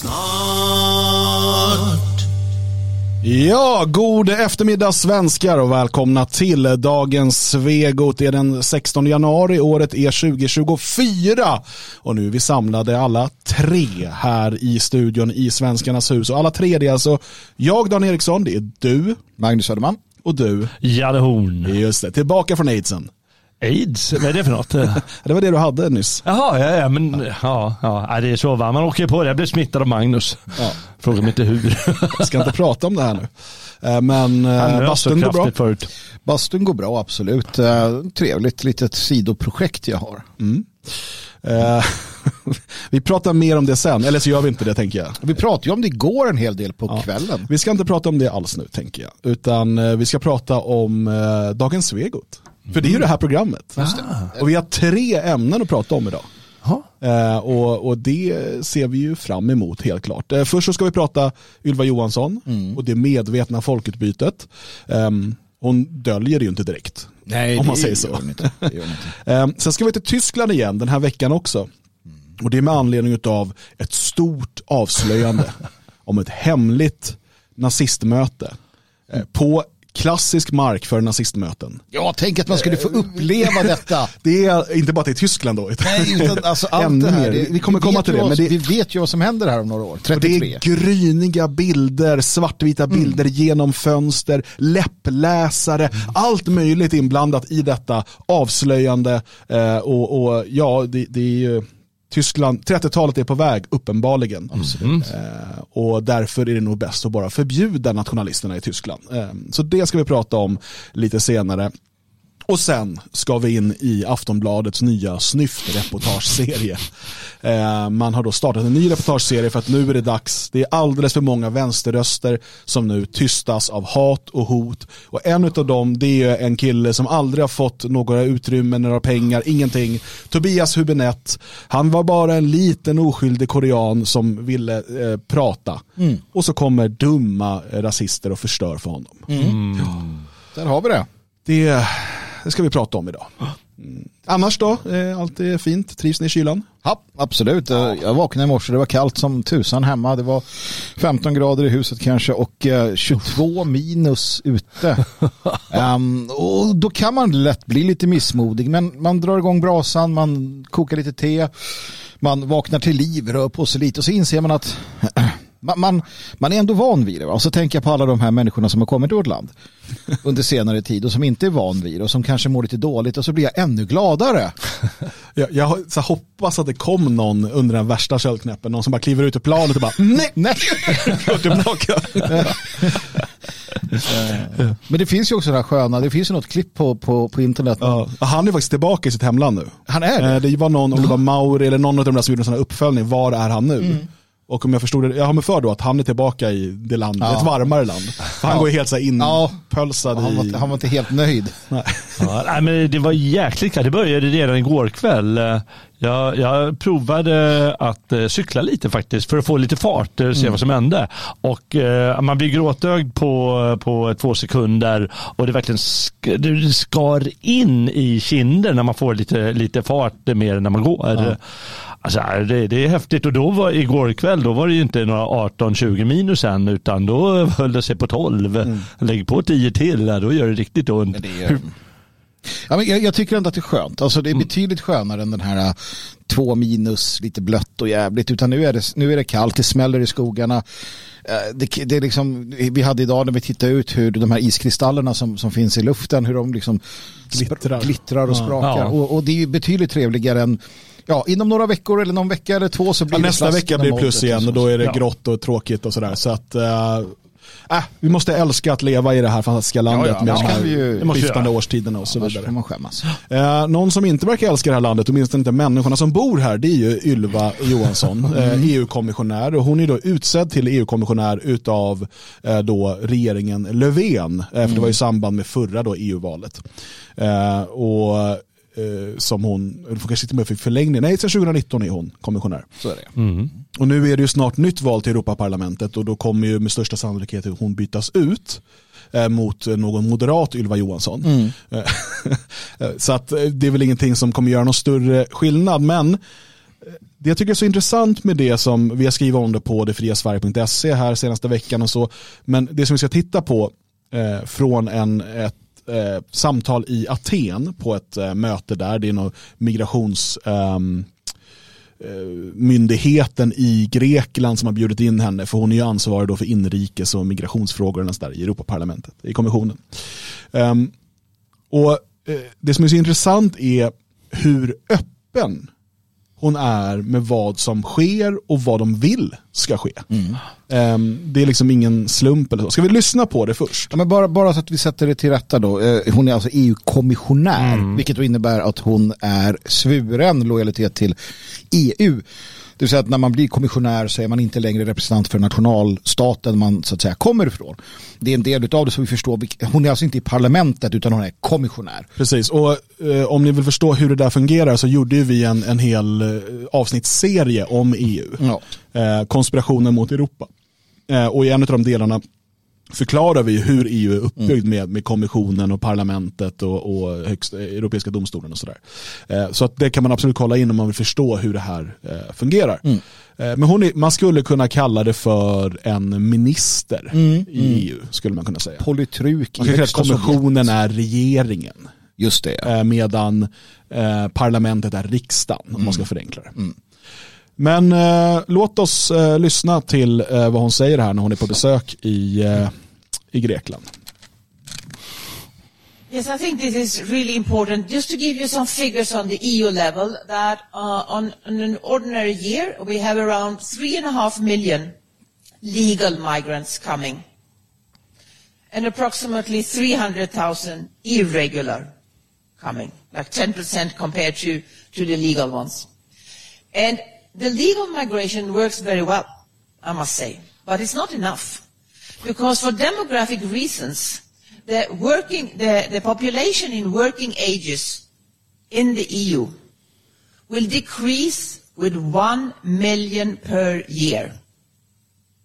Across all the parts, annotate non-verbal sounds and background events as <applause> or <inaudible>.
Snart Ja, god eftermiddag svenskar och välkomna till dagens Svegot. Det är den 16 januari, året är 2024 och nu är vi samlade alla tre här i studion i Svenskarnas hus. Och alla tre det är alltså jag Dan Eriksson, det är du, Magnus Söderman och du. Jalle Horn. Just det, tillbaka från aidsen. Aids, vad är det för något? <laughs> det var det du hade nyss. Jaha, ja, ja, men ja, ja, det är så va. Man åker på det. Jag blev smittad av Magnus. Ja. Fråga mig inte hur. Jag ska inte prata om det här nu. Eh, men eh, bastun går bra. Förut. Bastun går bra, absolut. Eh, trevligt litet sidoprojekt jag har. Mm. Uh, <laughs> vi pratar mer om det sen, eller så gör vi inte det tänker jag. Vi pratade ju om det igår en hel del på ja. kvällen. Vi ska inte prata om det alls nu tänker jag, utan vi ska prata om uh, dagens Svegot. För det är ju det här programmet. Ah. Och vi har tre ämnen att prata om idag. Eh, och, och, det ser vi ju fram emot helt klart. Eh, först så ska vi prata Ylva Johansson mm. och det medvetna folkutbytet. Eh, hon döljer det ju inte direkt. Nej, om man säger så. Inte. <laughs> eh, sen ska vi till Tyskland igen den här veckan också. Mm. Och det är med anledning av ett stort avslöjande <laughs> om ett hemligt nazistmöte eh, på klassisk mark för nazistmöten. Ja, tänk att man skulle få uppleva detta. <laughs> det är inte bara till Tyskland då. Nej, utan alltså allt det här. Det, vi kommer komma till det, men det. Vi vet ju vad som händer här om några år. 33. det är gryniga bilder, svartvita mm. bilder genom fönster, läppläsare, mm. allt möjligt inblandat i detta avslöjande. Eh, och, och, ja, det, det är ju Tyskland, 30-talet är på väg uppenbarligen. Mm. Eh, och därför är det nog bäst att bara förbjuda nationalisterna i Tyskland. Eh, så det ska vi prata om lite senare. Och sen ska vi in i Aftonbladets nya snyftreportageserie. Eh, man har då startat en ny reportageserie för att nu är det dags. Det är alldeles för många vänsterröster som nu tystas av hat och hot. Och en av dem det är en kille som aldrig har fått några utrymmen, några pengar, ingenting. Tobias Hübinette. Han var bara en liten oskyldig korean som ville eh, prata. Mm. Och så kommer dumma rasister och förstör för honom. Mm. Ja. Där har vi det. Det det ska vi prata om idag. Mm. Annars då? Allt är fint? Trivs ni i kylan? Ja, absolut. Ja. Jag vaknade i morse, det var kallt som tusan hemma. Det var 15 grader i huset kanske och 22 minus ute. um, <laughs> och då kan man lätt bli lite missmodig, men man drar igång brasan, man kokar lite te, man vaknar till liv, rör på sig lite och så inser man att <clears throat> man, man, man, är ändå van vid det. Va? Och så tänker jag på alla de här människorna som har kommit till vårt land <laughs> under senare tid och som inte är van vid det och som kanske mår lite dåligt och så blir jag ännu gladare. <laughs> jag, jag hoppas att det kom någon under den värsta köldknäppen, någon som bara kliver ut ur planet och bara <laughs> nej, nej, tillbaka. Men det finns ju också det här sköna, det finns ju något klipp på, på, på internet. Ja, han är faktiskt tillbaka i sitt hemland nu. Han är det? Eh, det var någon, om det var Mauri eller någon av de där som gjorde en sån här uppföljning, var är han nu? Mm. Och om jag förstod det, jag har mig för då att han är tillbaka i det landet, ja. ett varmare land. För han ja. går ju helt så inpölsad ja. han, var, i... han var inte helt nöjd. Nej. Ja, nej, men det var jäkligt Det började redan igår kväll. Jag, jag, provade att eh, cykla lite faktiskt för att få lite fart och eh, se mm. vad som hände. Och eh, man blir gråtögd på, på två sekunder och det verkligen sk det skar in i kinden när man får lite, lite fart mer än när man går. Ja. Alltså, det, det, är häftigt och då var igår kväll då var det ju inte några 18-20 minus än utan då <laughs> höll det sig på 12. Mm. Lägg på 10 till, då gör det riktigt ont. Ja, men jag, jag, tycker ändå att det är skönt. Alltså, det är mm. betydligt skönare än den här äh, två minus, lite blött och jävligt. Utan nu är det, nu är det kallt, det smäller i skogarna. Äh, det, det är liksom, vi hade idag när vi tittade ut hur de här iskristallerna som, som finns i luften, hur de liksom glittrar, glittrar och sprakar. Ja. Och, och, det är betydligt trevligare än ja, inom några veckor eller någon vecka eller två så blir ja, det Nästa vecka blir det plus igen och då är det ja. grått och tråkigt och sådär. Så att, äh, äh, vi måste älska att leva i det här fantastiska landet ja, ja, med de här skiftande årstiderna och så vidare. man skämmas. Äh, någon som inte verkar älska det här landet, åtminstone inte människorna som bor här, det är ju Ylva Johansson, <laughs> mm. EU-kommissionär. Och hon är då utsedd till EU-kommissionär utav då regeringen Löfven, för det var i samband med förra EU-valet. och eh, som hon, eller kanske till och med fick förlängning, nej sedan 2019 är hon kommissionär. Så är det. Mm. Och nu är det ju snart nytt val till Europaparlamentet och då kommer ju med största sannolikhet hon bytas ut eh, mot någon moderat Ylva Johansson. Mm. <laughs> Eh, så att eh, det är väl ingenting som kommer göra någon större skillnad men det jag tycker är så intressant med det som vi har skrivit om det på detfriasverige.se här senaste veckan och så, men det som vi ska titta på eh, från en, ett eh, samtal i Aten på ett eh, möte där, det är någon migrations ehm, eh, myndigheten i Grekland som har bjudit in henne för hon är ju ansvarig då för inrikes och migrationsfrågor där i Europaparlamentet, i kommissionen. Um, och eh, Det som är så intressant är hur öppen hon är med vad som sker och vad de vill ska ske. Mm. Um, det är liksom ingen slump eller så. Ska vi lyssna på det först? Ja, men bara, bara så att vi sätter det till rätta då. Eh, hon är alltså EU-kommissionär, mm. vilket då innebär att hon är svuren lojalitet till EU. Det vill säga att när man blir kommissionär så är man inte längre representant för nationalstaten man så att säga kommer ifrån. Det är en del av det som vi förstår. Hon är alltså inte i parlamentet utan hon är kommissionär. Precis, och eh, om ni vill förstå hur det där fungerar så gjorde vi en, en hel eh, avsnittsserie om EU. Ja. Eh, konspirationen mot Europa. Eh, och i en av de delarna förklarar vi hur EU är uppbyggd mm. med, med kommissionen och parlamentet och, och högsta, Europeiska domstolen och sådär. Eh, så att det kan man absolut kolla in om man vill förstå hur det här eh, fungerar. Mm. Eh, men hon är, man skulle kunna kalla det för en minister mm. i mm. EU, skulle man kunna säga. Politruk man kan säga att kommissionen är regeringen. Just det. Eh, medan eh, parlamentet är riksdagen, om man ska mm. förenkla det. Men eh, låt oss eh, lyssna till eh, vad hon säger här när hon är på besök i, eh, i Grekland. Yes, I think this is really important. Just to give you some figures on the EU level, that uh, on, on an ordinary year we have around three and a half million legal migrants coming, and approximately 300,000 irregular coming, like 10% compared to, to the legal ones. And the legal migration works very well, I must say, but it's not enough. Because for demographic reasons, the, working, the, the population in working ages in the EU will decrease with 1 million per year.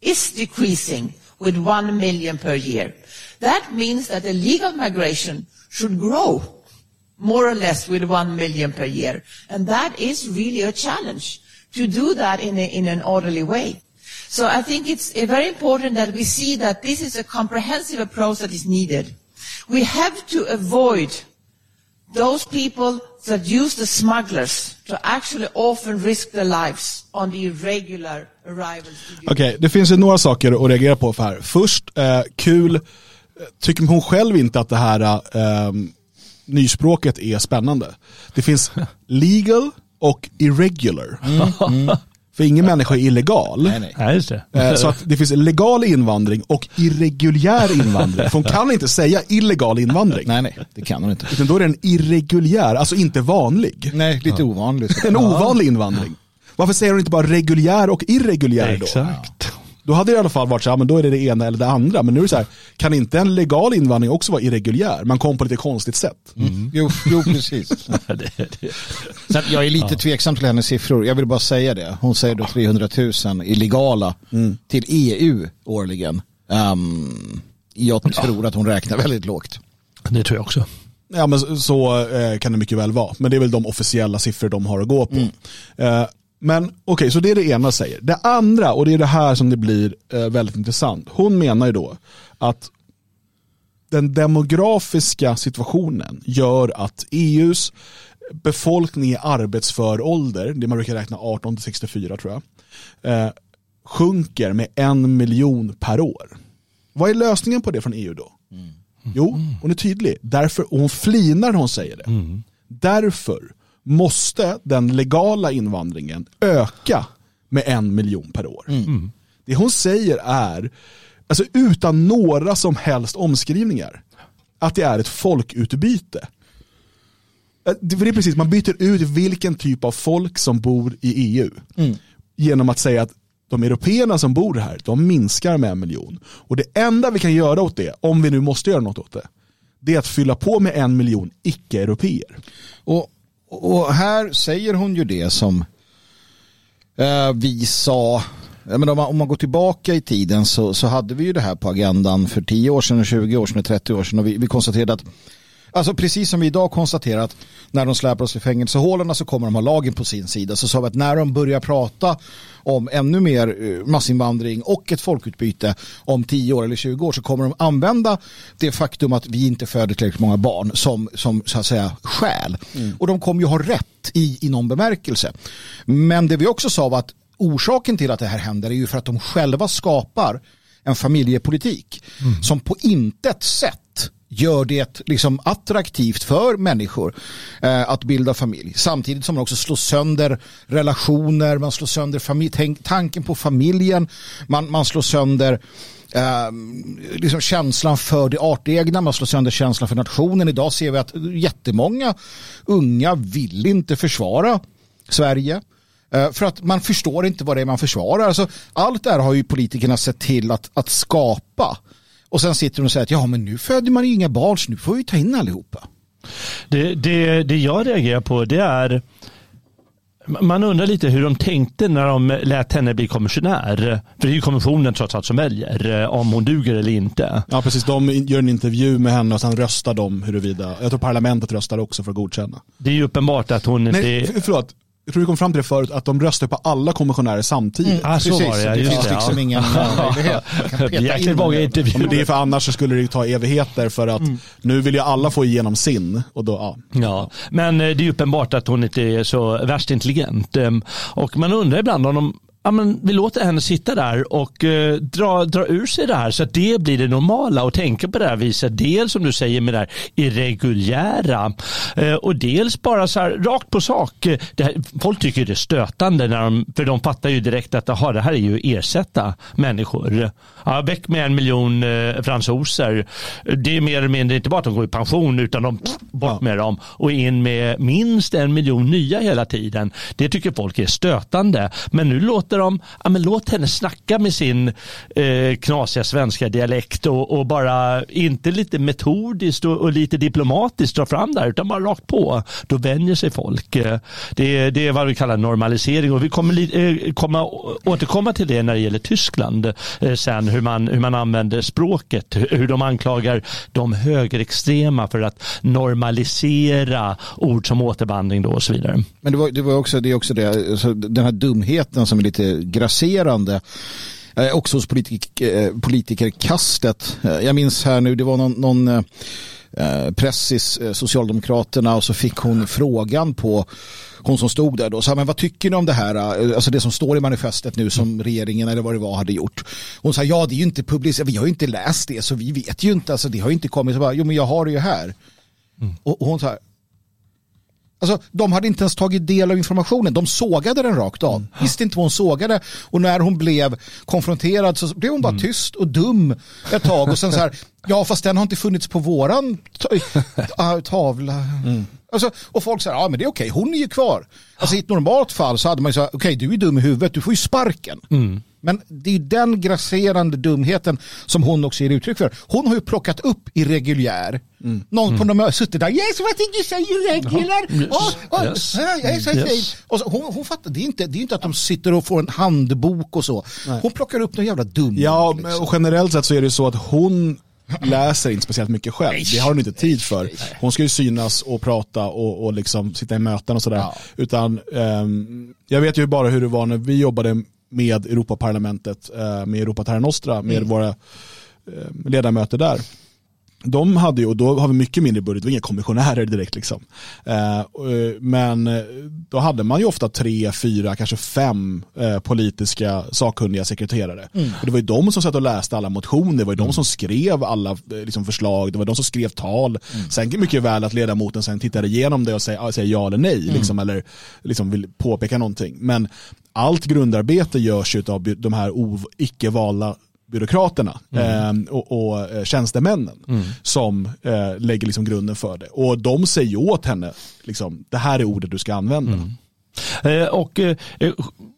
Is decreasing with 1 million per year. That means that the legal migration should grow more or less with 1 million per year. And that is really a challenge to do that in, a, in an orderly way. So I think it's very important that we see that this is a comprehensive approach that is needed. We have to avoid those people that use the smugglers to actually often risk their lives on the irregular arrivals. Okej, okay, det finns ju några saker att reagera på för här. Först, eh, kul, tycker hon själv inte att det här eh, nyspråket är spännande. Det finns <laughs> legal, och irregular. Mm, mm. För ingen människa är illegal. Nej, nej. nej just det. Eh, så att det finns legal invandring och irreguljär invandring. För hon kan inte säga illegal invandring. Nej, nej, det kan hon inte. Utan då är det en irreguljär, alltså inte vanlig. Nej, lite ja. ovanlig. En ovanlig invandring. Varför säger hon inte bara reguljär och irreguljär då? Exakt. Då hade det i alla fall varit så här, men då är det det ena eller det andra. Men nu är det så här, kan inte en legal invandring också vara irreguljär? Man kom på lite konstigt sätt. Mm. Jo, jo, precis. <laughs> Sen, jag är lite ja. tveksam till hennes siffror. Jag vill bara säga det. Hon säger då 300 000 illegala mm. till EU årligen. Um, jag tror ja. att hon räknar väldigt lågt. Det tror jag också. Ja men så eh, kan det mycket väl vara. Men det är väl de officiella siffror de har att gå på. Mm. Eh, men okej, okay, så det är det ena säger. Det andra, och det är det här som det blir eh, väldigt intressant. Hon menar ju då att den demografiska situationen gör att EUs befolkning i arbetsför ålder, det man brukar räkna 18 64 tror jag, eh, sjunker med en miljon per år. Vad är lösningen på det från EU då? Mm. Jo, hon är tydlig. Därför, och hon flinar när hon säger det. Mm. Därför måste den legala invandringen öka med en miljon per år. Mm. Det hon säger är, alltså utan några som helst omskrivningar, att det är ett folkutbyte. För det är precis, man byter ut vilken typ av folk som bor i EU mm. genom att säga att de européerna som bor här, de minskar med en miljon. Och det enda vi kan göra åt det, om vi nu måste göra något åt det, det är att fylla på med en miljon icke-europeer. Och och här säger hon ju det som eh, vi sa. Om, man, om man går tillbaka i tiden så, så hade vi ju det här på agendan för 10 år sedan, 20 år sedan, 30 år sedan. Och vi, vi konstaterade att Alltså precis som vi idag konstaterat när de släpar oss i fängelsehålorna så kommer de ha lagen på sin sida. Så sa vi att när de börjar prata om ännu mer eh, massinvandring och ett folkutbyte om 10 år eller 20 år så kommer de använda det faktum att vi inte föder tillräckligt många barn som, som så att säga skäl. Mm. Och de kommer ju ha rätt i, i någon bemärkelse. Men det vi också sa var att orsaken till att det här händer är ju för att de själva skapar en familjepolitik mm. som på intet sätt gör det liksom attraktivt för människor eh, att bilda familj. Samtidigt som man också slår sönder relationer, man slår sönder familj, tanken på familjen, man, man slår sönder eh, liksom känslan för det artegna, man slår sönder känslan för nationen. Idag ser vi att jättemånga unga vill inte försvara Sverige. Eh, för att man förstår inte vad det är man försvarar. Alltså, allt det här har ju politikerna sett till att, att skapa. Och sen sitter de och säger att ja men nu föder man ju inga barn så nu får vi ta in allihopa. Det, det, det jag reagerar på det är man undrar lite hur de tänkte när de lät henne bli kommissionär. För det är ju kommissionen trots allt som väljer eh, om hon duger eller inte. Ja, precis. De gör en intervju med henne och sen röstar de huruvida, jag tror parlamentet röstar också för att godkänna. Det är ju uppenbart att hon inte... Nej, förlåt jag tror vi kom fram till det förut, att de röstar på alla kommissionärer samtidigt. Mm, ah, så Precis, var det, det finns det, liksom ja. ingen <laughs> möjlighet. Jäkligt många intervjuer. Det är för annars så skulle det ta evigheter för att mm. nu vill ju alla få igenom sin. Och då, ja. ja. Men eh, det är uppenbart att hon inte är så värst intelligent. Ehm, och man undrar ibland om de ja, men vi låter henne sitta där och eh, dra, dra ur sig det här så att det blir det normala och tänka på det här viset. Dels som du säger med det här irreguljära eh, och dels bara så här rakt på sak. Här, folk tycker det är stötande när de, för de fattar ju direkt att aha, det här är ju ersätta människor. Ja, väck med en miljon eh, fransoser. Det är mer eller mindre inte bara att de går i pension utan de bort med dem och in med minst en miljon nya hela tiden. Det tycker folk är stötande. Men nu låter pratar om, ja, men låt henne snacka med sin eh, knasiga svenska dialekt och, och, bara inte lite metodiskt och, och, lite diplomatiskt dra fram där utan bara rakt på. Då vänjer sig folk. Eh, det, det är vad vi kallar normalisering och vi kommer eh, komma, återkomma till det när det gäller Tyskland eh, sen hur man, hur man använder språket, hur de anklagar de högerextrema för att normalisera ord som återvandring då och så vidare. Men det var, det var också, det är också det, alltså, den här dumheten som är lite grasserande eh, också hos politik, eh, politikerkastet. Eh, jag minns här nu, det var någon, någon eh, pressis, eh, Socialdemokraterna och så fick hon frågan på hon som stod där då, sa men vad tycker ni om det här, eh, alltså det som står i manifestet nu som regeringen eller vad det var hade gjort. Hon sa ja det är ju inte publicerat, vi har ju inte läst det så vi vet ju inte, alltså det har ju inte kommit, så bara, jo men jag har det ju här. Mm. Och, och hon sa Alltså, de hade inte ens tagit del av informationen. De sågade den rakt av. Mm. Visste inte vad hon sågade. Och när hon blev konfronterad så blev hon bara mm. tyst och dum ett tag. Och sen så här, <laughs> ja fast den har inte funnits på våran tavla. Mm. Alltså, och folk säger, ja men det är okej, hon är ju kvar. Alltså i ett normalt fall så hade man ju sagt, okej du är dum i huvudet, du får ju sparken. Mm. Men det är den grasserande dumheten som hon också ger uttryck för. Hon har ju plockat upp irreguljär. Mm. Någon mm. på någon suttit där, yes what did you say irregular? Oh, <laughs> oh, yes. yes, yes, yes. Och så, hon, hon fattar, det är, inte, det är inte att de sitter och får en handbok och så. Nej. Hon plockar upp någon jävla dum. Ja, liksom. och generellt sett så är det så att hon läser inte speciellt mycket själv. Det har hon inte tid för. Hon ska ju synas och prata och, och liksom sitta i möten och sådär. Ja. Utan um, jag vet ju bara hur det var när vi jobbade med Europaparlamentet, uh, med Europa Terra Nostra, med mm. våra uh, ledamöter där de hade ju, och då har vi mycket mindre budget, det var inga kommissionärer direkt liksom. Eh, men eh, då hade man ju ofta tre, fyra, kanske fem eh, politiska sakkunniga sekreterare. Mm. Och det var ju de som satt och läste alla motioner, det var ju mm. de som skrev alla eh, liksom, förslag, det var de som skrev tal. Mm. Sen mycket väl att ledamoten sen tittar igenom det och säger, säger ja eller nej, mm. liksom, eller liksom vill påpeka någonting. Men allt grundarbete görs ju av de här icke valda byråkraterna mm. eh, och, och eh, tjänstemännen mm. som eh, lägger liksom grunden för det. Och de säger åt henne, liksom, det här är ordet du ska använda. Mm. Eh, och eh,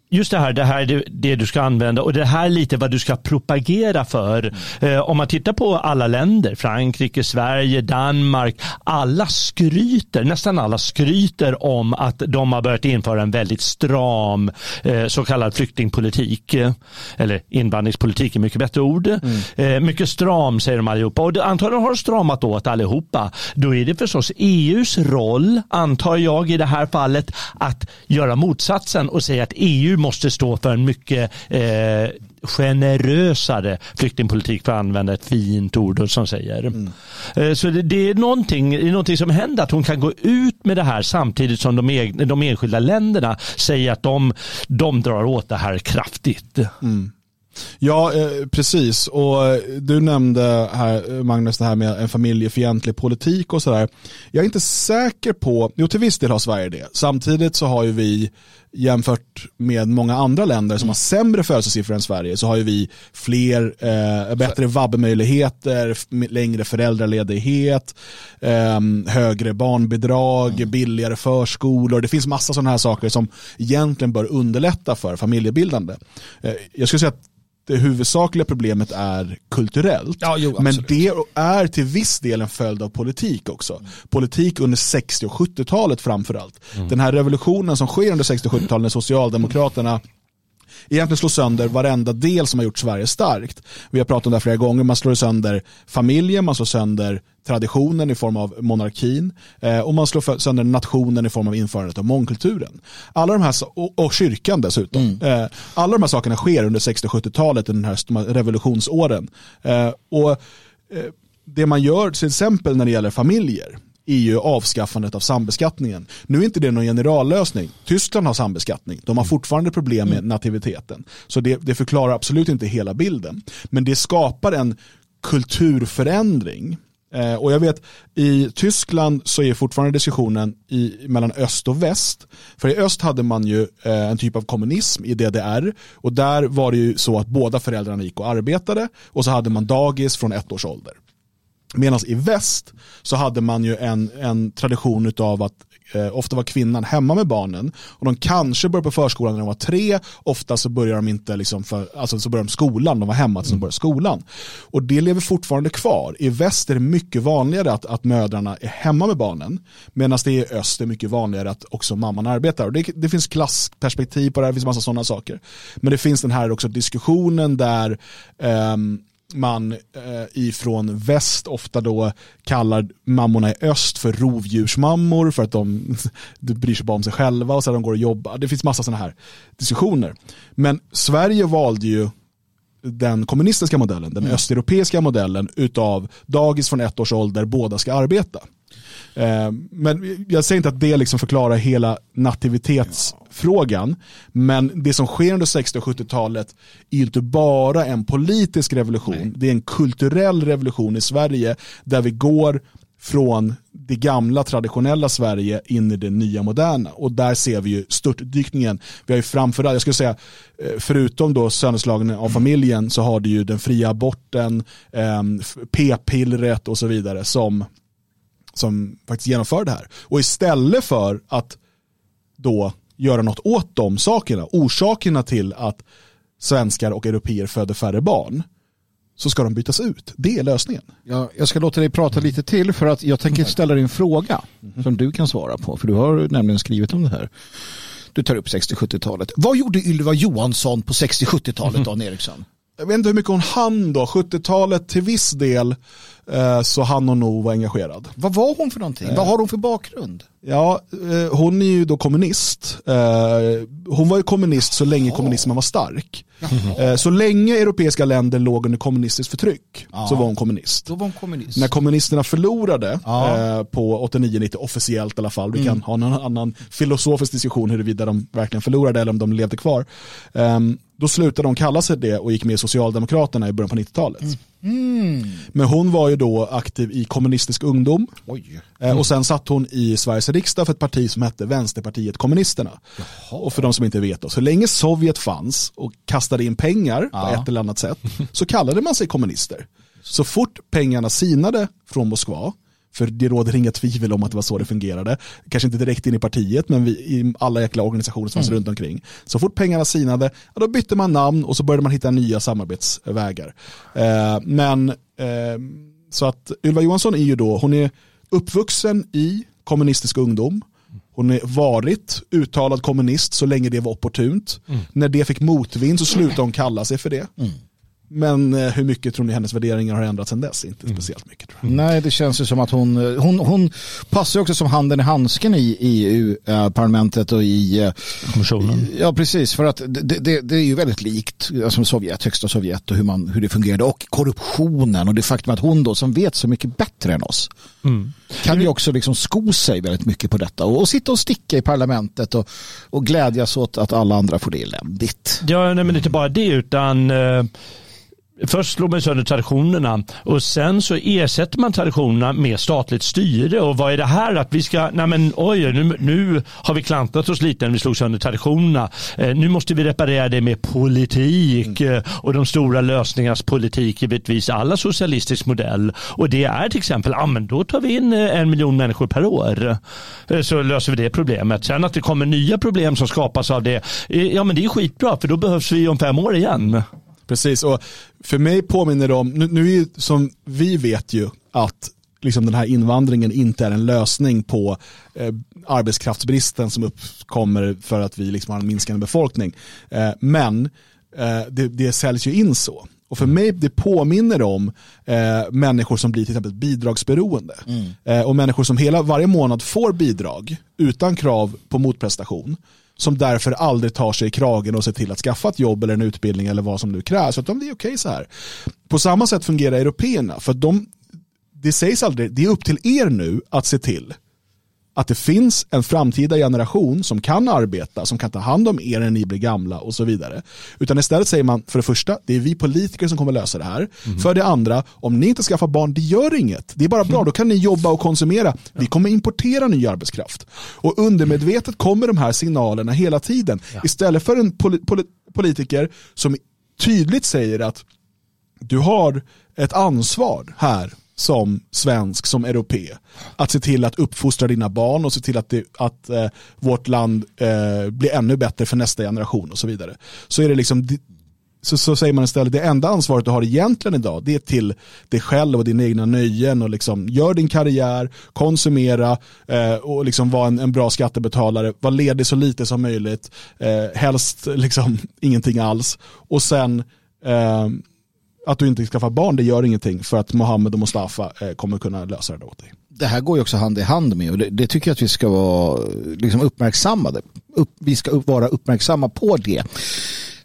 just det här, det här det, det du ska använda och det här är lite vad du ska propagera för. Eh, om man tittar på alla länder, Frankrike, Sverige, Danmark, alla skryter, nästan alla skryter om att de har börjat införa en väldigt stram eh, så kallad flyktingpolitik. Eh, eller invandringspolitik är mycket bättre ord. Mm. Mycket stram säger de allihopa och antagligen har stramat åt allihopa. Då är det förstås EUs roll, antar jag i det här fallet, att göra motsatsen och säga att EU måste stå för en mycket eh, generösare flyktingpolitik för att använda ett fint ord som säger. Mm. Eh, så det, det, är någonting, det är någonting som händer att hon kan gå ut med det här samtidigt som de, egna, de enskilda länderna säger att de, de drar åt det här kraftigt. Mm. Ja, eh, precis. Och eh, du nämnde här, Magnus, det här med en familjefientlig politik och sådär. Jag är inte säker på, jo till viss del har Sverige det. Samtidigt så har ju vi jämfört med många andra länder som mm. har sämre födelsesiffror än Sverige så har ju vi fler, eh, bättre vabbmöjligheter, längre föräldraledighet, eh, högre barnbidrag, mm. billigare förskolor. Det finns massa sådana här saker som egentligen bör underlätta för familjebildande. Eh, jag skulle säga att det huvudsakliga problemet är kulturellt. Ja, jo, men det är till viss del en följd av politik också. Politik under 60 och 70-talet framförallt. Mm. Den här revolutionen som sker under 60 och 70-talet när Socialdemokraterna egentligen slå sönder varenda del som har gjort Sverige starkt. Vi har pratat om det här flera gånger, man slår sönder familjen, man slår sönder traditionen i form av monarkin eh, och man slår sönder nationen i form av införandet av mångkulturen. Alla de här, och, kyrkan dessutom. Mm. Eh, alla de här sakerna sker under 60 70-talet, den här revolutionsåren. Eh, och det man gör till exempel när det gäller familjer, är ju avskaffandet av sambeskattningen. Nu är inte det någon generallösning. Tyskland har sambeskattning. De har mm. fortfarande problem med mm. nativiteten. Så det, det förklarar absolut inte hela bilden. Men det skapar en kulturförändring eh, och jag vet i Tyskland så är fortfarande diskussionen i, mellan öst och väst. För i öst hade man ju eh, en typ av kommunism i DDR och där var det ju så att båda föräldrarna gick och arbetade och så hade man dagis från ett års ålder. Medan i väst så hade man ju en, en tradition av att eh, ofta var kvinnan hemma med barnen och de kanske började på förskolan när de var tre, ofta så börjar de inte liksom för, alltså så börjar de skolan, de var hemma tills de började skolan. Och det lever fortfarande kvar. I väst är det mycket vanligare att, att mödrarna är hemma med barnen medan det i öst är mycket vanligare att också mamman arbetar. Och det, det finns klassperspektiv på det här, det finns massa sådana saker. Men det finns den här också diskussionen där um, man eh, ifrån väst ofta då kallar mammorna i öst för rovdjursmammor för att de, <laughs> de bryr sig bara om sig själva och så de går och jobbar. Det finns massa sådana här diskussioner. Men Sverige valde ju den kommunistiska modellen, den mm. östeuropeiska modellen utav dagis från ett års ålder, båda ska arbeta. Eh, men jag säger inte att det liksom förklarar hela nativitetsfrågan. Men det som sker under 60 och 70-talet är inte bara en politisk revolution. Nej. Det är en kulturell revolution i Sverige där vi går från det gamla traditionella Sverige in i det nya moderna. Och där ser vi ju störtdykningen. Vi har ju framförallt, jag skulle säga, eh, förutom då sönderslagningen av familjen så har det ju den fria aborten, eh, p-pillret och så vidare som som faktiskt genomför det här. Och istället för att då göra något åt de sakerna, orsakerna till att svenskar och europeer föder färre barn, så ska de bytas ut. Det är lösningen. Ja, jag ska låta dig prata lite till för att jag tänker ställa dig en fråga mm. som du kan svara på. För du har nämligen skrivit om det här. Du tar upp 60-70-talet. Vad gjorde Ylva Johansson på 60-70-talet, Dan Eriksson? Jag vet inte hur mycket hon hann då. 70-talet till viss del så han och nog var engagerad. Vad var hon för någonting? Vad har hon för bakgrund? Ja, eh, hon är ju då kommunist. Eh, hon var ju kommunist så länge kommunismen var stark. Jaha. Så länge europeiska länder låg under kommunistiskt förtryck ja. så var hon kommunist. Då var hon kommunist. När kommunisterna förlorade ja. på 89-90, officiellt i alla fall, vi mm. kan ha en annan filosofisk diskussion huruvida de verkligen förlorade eller om de levde kvar. Ehm, då slutade de kalla sig det och gick med i Socialdemokraterna i början på 90-talet. Mm. Mm. Men hon var ju då aktiv i kommunistisk ungdom. Mm. Och sen satt hon i Sveriges riksdag för ett parti som hette Vänsterpartiet kommunisterna. Jaha. Och för de som inte vet då, så länge Sovjet fanns och kastade in pengar ja. på ett eller annat sätt så kallade man sig kommunister. Så fort pengarna sinade från Moskva För det råder inga tvivel om att det var så det fungerade. Kanske inte direkt in i partiet, men vi, i alla jäkla organisationer som fanns runt omkring. Så fort pengarna sinade, ja, då bytte man namn och så började man hitta nya samarbetsvägar. Eh, men eh, så att Ylva Johansson är ju då, hon är uppvuxen i kommunistisk ungdom. Hon har varit uttalad kommunist så länge det var opportunt. När det fick motvind så slutade hon kalla sig för det. Men eh, hur mycket tror ni hennes värderingar har ändrats sedan dess? Inte speciellt mycket tror jag. Nej, det känns ju som att hon, hon, hon passar också som handen i handsken i EU-parlamentet och i... eh, Kommissionen. Ja, precis. För att det, det, det är ju väldigt likt alltså Sovjet, högsta Sovjet och hur, man, hur det fungerade. Och korruptionen och det faktum att hon då som vet så mycket bättre än oss kan ju också liksom sko sig väldigt mycket på detta och, och sitta och sticka i parlamentet och, och glädjas åt att alla andra får det eländigt. Ja, nej, men inte bara det utan eh, Först slår man sönder traditionerna och sen så ersätter man traditionerna med statligt styre. Och vad är det här att vi ska, nej men oj, nu, nu har vi klantat oss lite när vi slog sönder traditionerna. Eh, nu måste vi reparera det med politik eh, och de stora lösningarnas politik, givetvis alla socialistisk modell. Och det är till exempel, ja men då tar vi in eh, en miljon människor per år. Eh, Så löser vi det problemet. Sen att det kommer nya problem som skapas av det, eh, ja men det är skitbra för då behövs vi om fem år igen. Precis, och för mig påminner det om, nu, nu är ju som vi vet ju att liksom den här invandringen inte är en lösning på eh, arbetskraftsbristen som uppkommer för att vi liksom har en minskande befolkning. Eh, men eh, det, det säljs ju in så. Och för mig det påminner om eh, människor som blir till exempel bidragsberoende. Eh, och människor som hela, varje månad får bidrag utan krav på motprestation. Som därför aldrig tar sig i kragen och ser till att skaffa ett jobb eller en utbildning eller vad som nu krävs. Utan det är okej så här. På samma sätt fungerar européerna. För de, det sägs aldrig, det är upp till er nu att se till att det finns en framtida generation som kan arbeta, som kan ta hand om er när ni blir gamla och så vidare. Utan istället säger man, för det första, det är vi politiker som kommer lösa det här. För det andra, om ni inte skaffar barn, det gör inget. Det är bara bra, då kan ni jobba och konsumera. Vi kommer importera ny arbetskraft. Och undermedvetet kommer de här signalerna hela tiden. Istället för en poli- poli- politiker som tydligt säger att du har ett ansvar här som svensk, som europé. Att se till att uppfostra dina barn och se till att, det, att eh, vårt land eh, blir ännu bättre för nästa generation och så vidare. Så är det liksom så, så säger man istället det enda ansvaret du har egentligen idag det är till dig själv och dina egna nöjen och liksom gör din karriär, konsumera eh, och liksom vara en, en bra skattebetalare, var ledig så lite som möjligt, eh, helst liksom <laughs> ingenting alls och sen eh, att du inte skaffar barn det gör ingenting för att Mohammed och Mustafa eh, kommer kunna lösa det åt dig. det här går ju också hand i hand med och det, det tycker jag att vi ska vara liksom uppmärksammade. Upp, vi ska upp, vara uppmärksamma på det.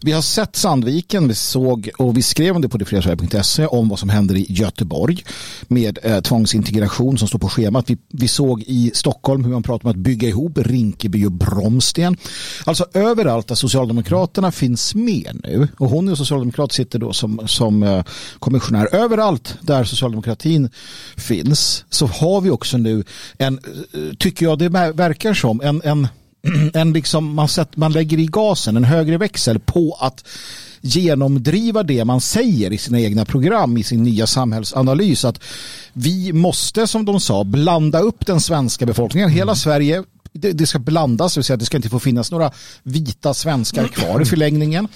Vi har sett Sandviken, vi såg och vi skrev om det på detfriasverige.se om vad som händer i Göteborg med eh, tvångsintegration som står på schemat. Vi, vi såg i Stockholm hur man pratar om att bygga ihop Rinkeby och Bromsten. Alltså överallt där Socialdemokraterna finns med nu och hon är socialdemokrat sitter då som, som eh, kommissionär. Överallt där socialdemokratin finns så har vi också nu en, eh, tycker jag det verkar som, en, en <clears throat> en liksom man, sätter, man lägger i gasen, en högre växel på att genomdriva det man säger i sina egna program, i sin nya samhällsanalys. Att vi måste, som de sa, blanda upp den svenska befolkningen. Hela Sverige det, det, ska blandas, det vill säga det ska inte få finnas några vita svenskar kvar i förlängningen.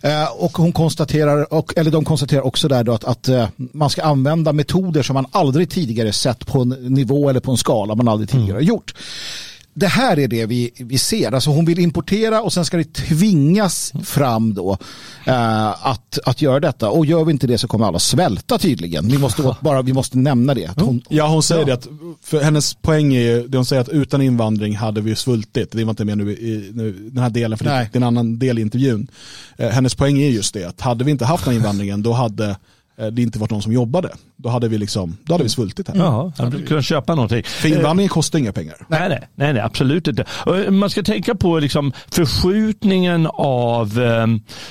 Eh, och hon konstaterar, och, eller de konstaterar också där då att, att eh, man ska använda metoder som man aldrig tidigare sett på en nivå eller på en skala man aldrig tidigare har gjort det här är det vi, vi ser. Alltså hon vill importera och sen ska det tvingas fram då eh, att, att göra detta. Och gör vi inte det så kommer alla svälta tydligen. Vi måste, bara, vi måste nämna det. Hon, ja, hon säger ja. det att, för hennes poäng är ju, det hon säger att utan invandring hade vi svultit. Det var inte med nu i nu, den här delen, för det, det är en annan del i intervjun. Eh, hennes poäng är just det, att hade vi inte haft den invandringen, då hade det inte varit någon som jobbade. Då hade vi, liksom, då hade vi svultit här. Jaha, hade vi kunnat köpa någonting. För invandringen kostar inga pengar. Nej, nej, nej, nej absolut inte. Man ska tänka på liksom förskjutningen av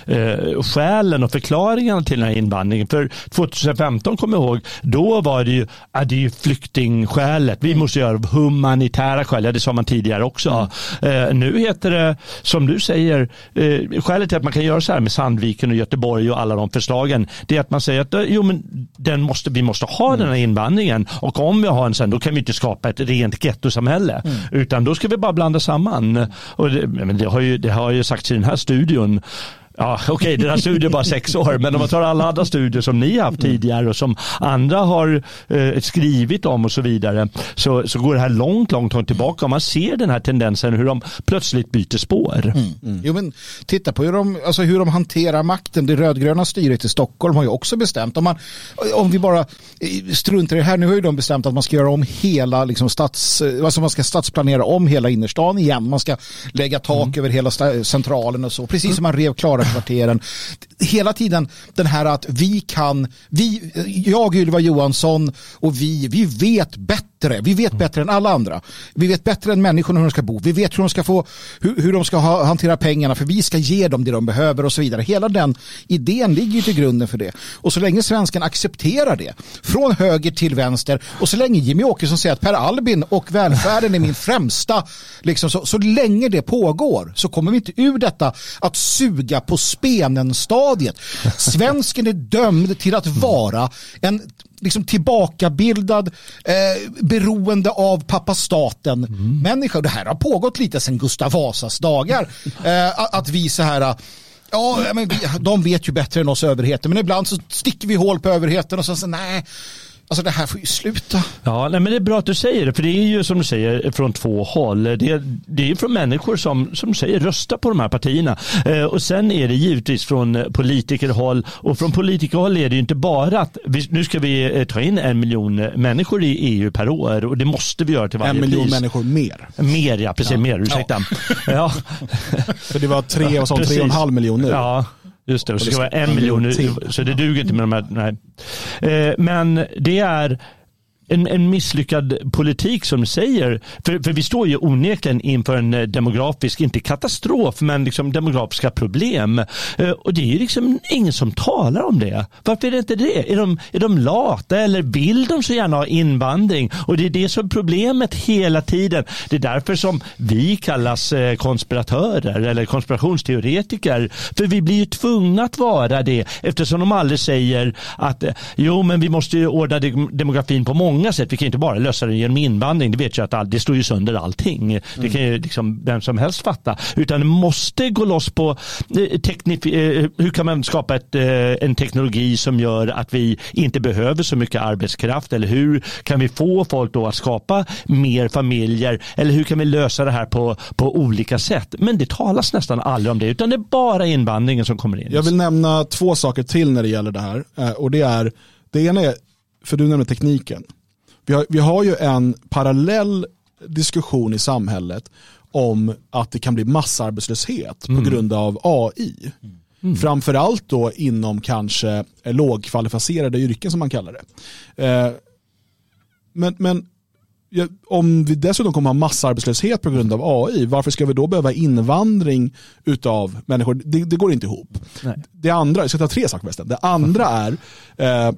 eh, skälen och förklaringarna till den här invandringen. För 2015, kom jag ihåg, då var det ju, ja, det är ju flyktingskälet. Vi måste göra humanitära skäl, ja, det sa man tidigare också. Mm. Eh, nu heter det, som du säger, eh, skälet till att man kan göra så här med Sandviken och Göteborg och alla de förslagen, det är att man säger att Så, jo, men den måste, vi måste ha den här invandringen. Och om vi har en sen då kan vi inte skapa ett rent gettosamhälle. Utan då ska vi bara blanda samman. Och det, men det, har ju, det har ju sagts i den här studion Ja, Okej, okay, den här studien är bara sex år, men om man tar alla andra studier som ni har haft tidigare och som andra har eh, skrivit om och så vidare, så, så går det här långt, långt, långt tillbaka. Och man ser den här tendensen hur de plötsligt byter spår. Mm. Mm. Jo, men titta på hur de, alltså hur de hanterar makten. Det rödgröna styret i Stockholm har ju också bestämt, om, man, om vi bara struntar i det här, nu har ju de bestämt att man ska göra om hela, liksom stads, alltså man ska stadsplanera om hela innerstan igen. Man ska lägga tak mm. över hela centralen och så, precis som man rev Klara kvarteren. Hela tiden den här att vi kan, vi, jag Ylva Johansson och vi, vi vet bättre. Vi vet bättre än alla andra. Vi vet bättre än människorna hur de ska bo. Vi vet hur de ska få, hur, hur de ska ha, hantera pengarna för vi ska ge dem det de behöver och så vidare. Hela den idén ligger ju till grunden för det. Och så länge svensken accepterar det, från höger till vänster och så länge Jimmy Åkesson säger att Per Albin och välfärden är min främsta, liksom så, så länge det pågår så kommer vi inte ur detta att suga på spenen-stadiet. Svensken är dömd till att vara en liksom tillbakabildad, eh, beroende av pappa staten mm. människa. Det här har pågått lite sedan Gustav Vasas dagar. <laughs> Eh, att vi så här Ja, men vi, de vet ju bättre än oss överheten, men ibland så sticker vi hål på överheten och så, så nej, Alltså det här får ju sluta. Ja, nej, men det är bra att du säger det, för det är ju som du säger från två håll. Det är, det är från människor som, som säger rösta på de här partierna. Eh, och sen är det givetvis från politikerhåll och från politikerhåll är det ju inte bara att vi, nu ska vi eh, ta in en miljon människor i EU per år och det måste vi göra till varje pris. En miljon pris. människor mer. Mer ja, precis, ja. mer, ursäkta. Ja. ja. <laughs> för det var tre och sånt, tre och en halv miljon nu. Ja. Just det, och så ska det vara en miljon, så det duger inte med de här. Nej. Eh, men det är en, en misslyckad politik som säger, för, för vi står ju onekligen inför en eh, demografisk, inte katastrof, men liksom demografiska problem. Eh, och det är ju liksom ingen som talar om det. Varför är det inte det? Är de, är de lata eller vill de så gärna ha invandring? Och det är det som är problemet hela tiden. Det är därför som vi kallas eh, konspiratörer eller konspirationsteoretiker. För vi blir ju tvungna att vara det eftersom de aldrig säger att jo men vi måste ju ordna demografin på många många sätt. Vi kan inte bara lösa det genom invandring. Det vet jag att all, det står ju sönder allting. Mm. Det kan ju liksom vem som helst fatta. Utan det måste gå loss på eh, teknik, eh, hur kan man skapa ett, eh, en teknologi som gör att vi inte behöver så mycket arbetskraft eller hur kan vi få folk då att skapa mer familjer eller hur kan vi lösa det här på, på olika sätt. Men det talas nästan aldrig om det utan det är bara invandringen som kommer in. Jag vill nämna två saker till när det gäller det här och det är det ena är, för du nämnde tekniken. Vi har, vi har ju en parallell diskussion i samhället om att det kan bli massarbetslöshet mm. på grund av AI. Mm. Framförallt då inom kanske lågkvalificerade yrken som man kallar det. Eh, men, men om vi dessutom kommer ha massarbetslöshet på grund av AI, varför ska vi då behöva invandring av människor? Det, det går inte ihop. Nej. Det andra, jag ska ta tre saker förresten. Det andra <laughs> är eh,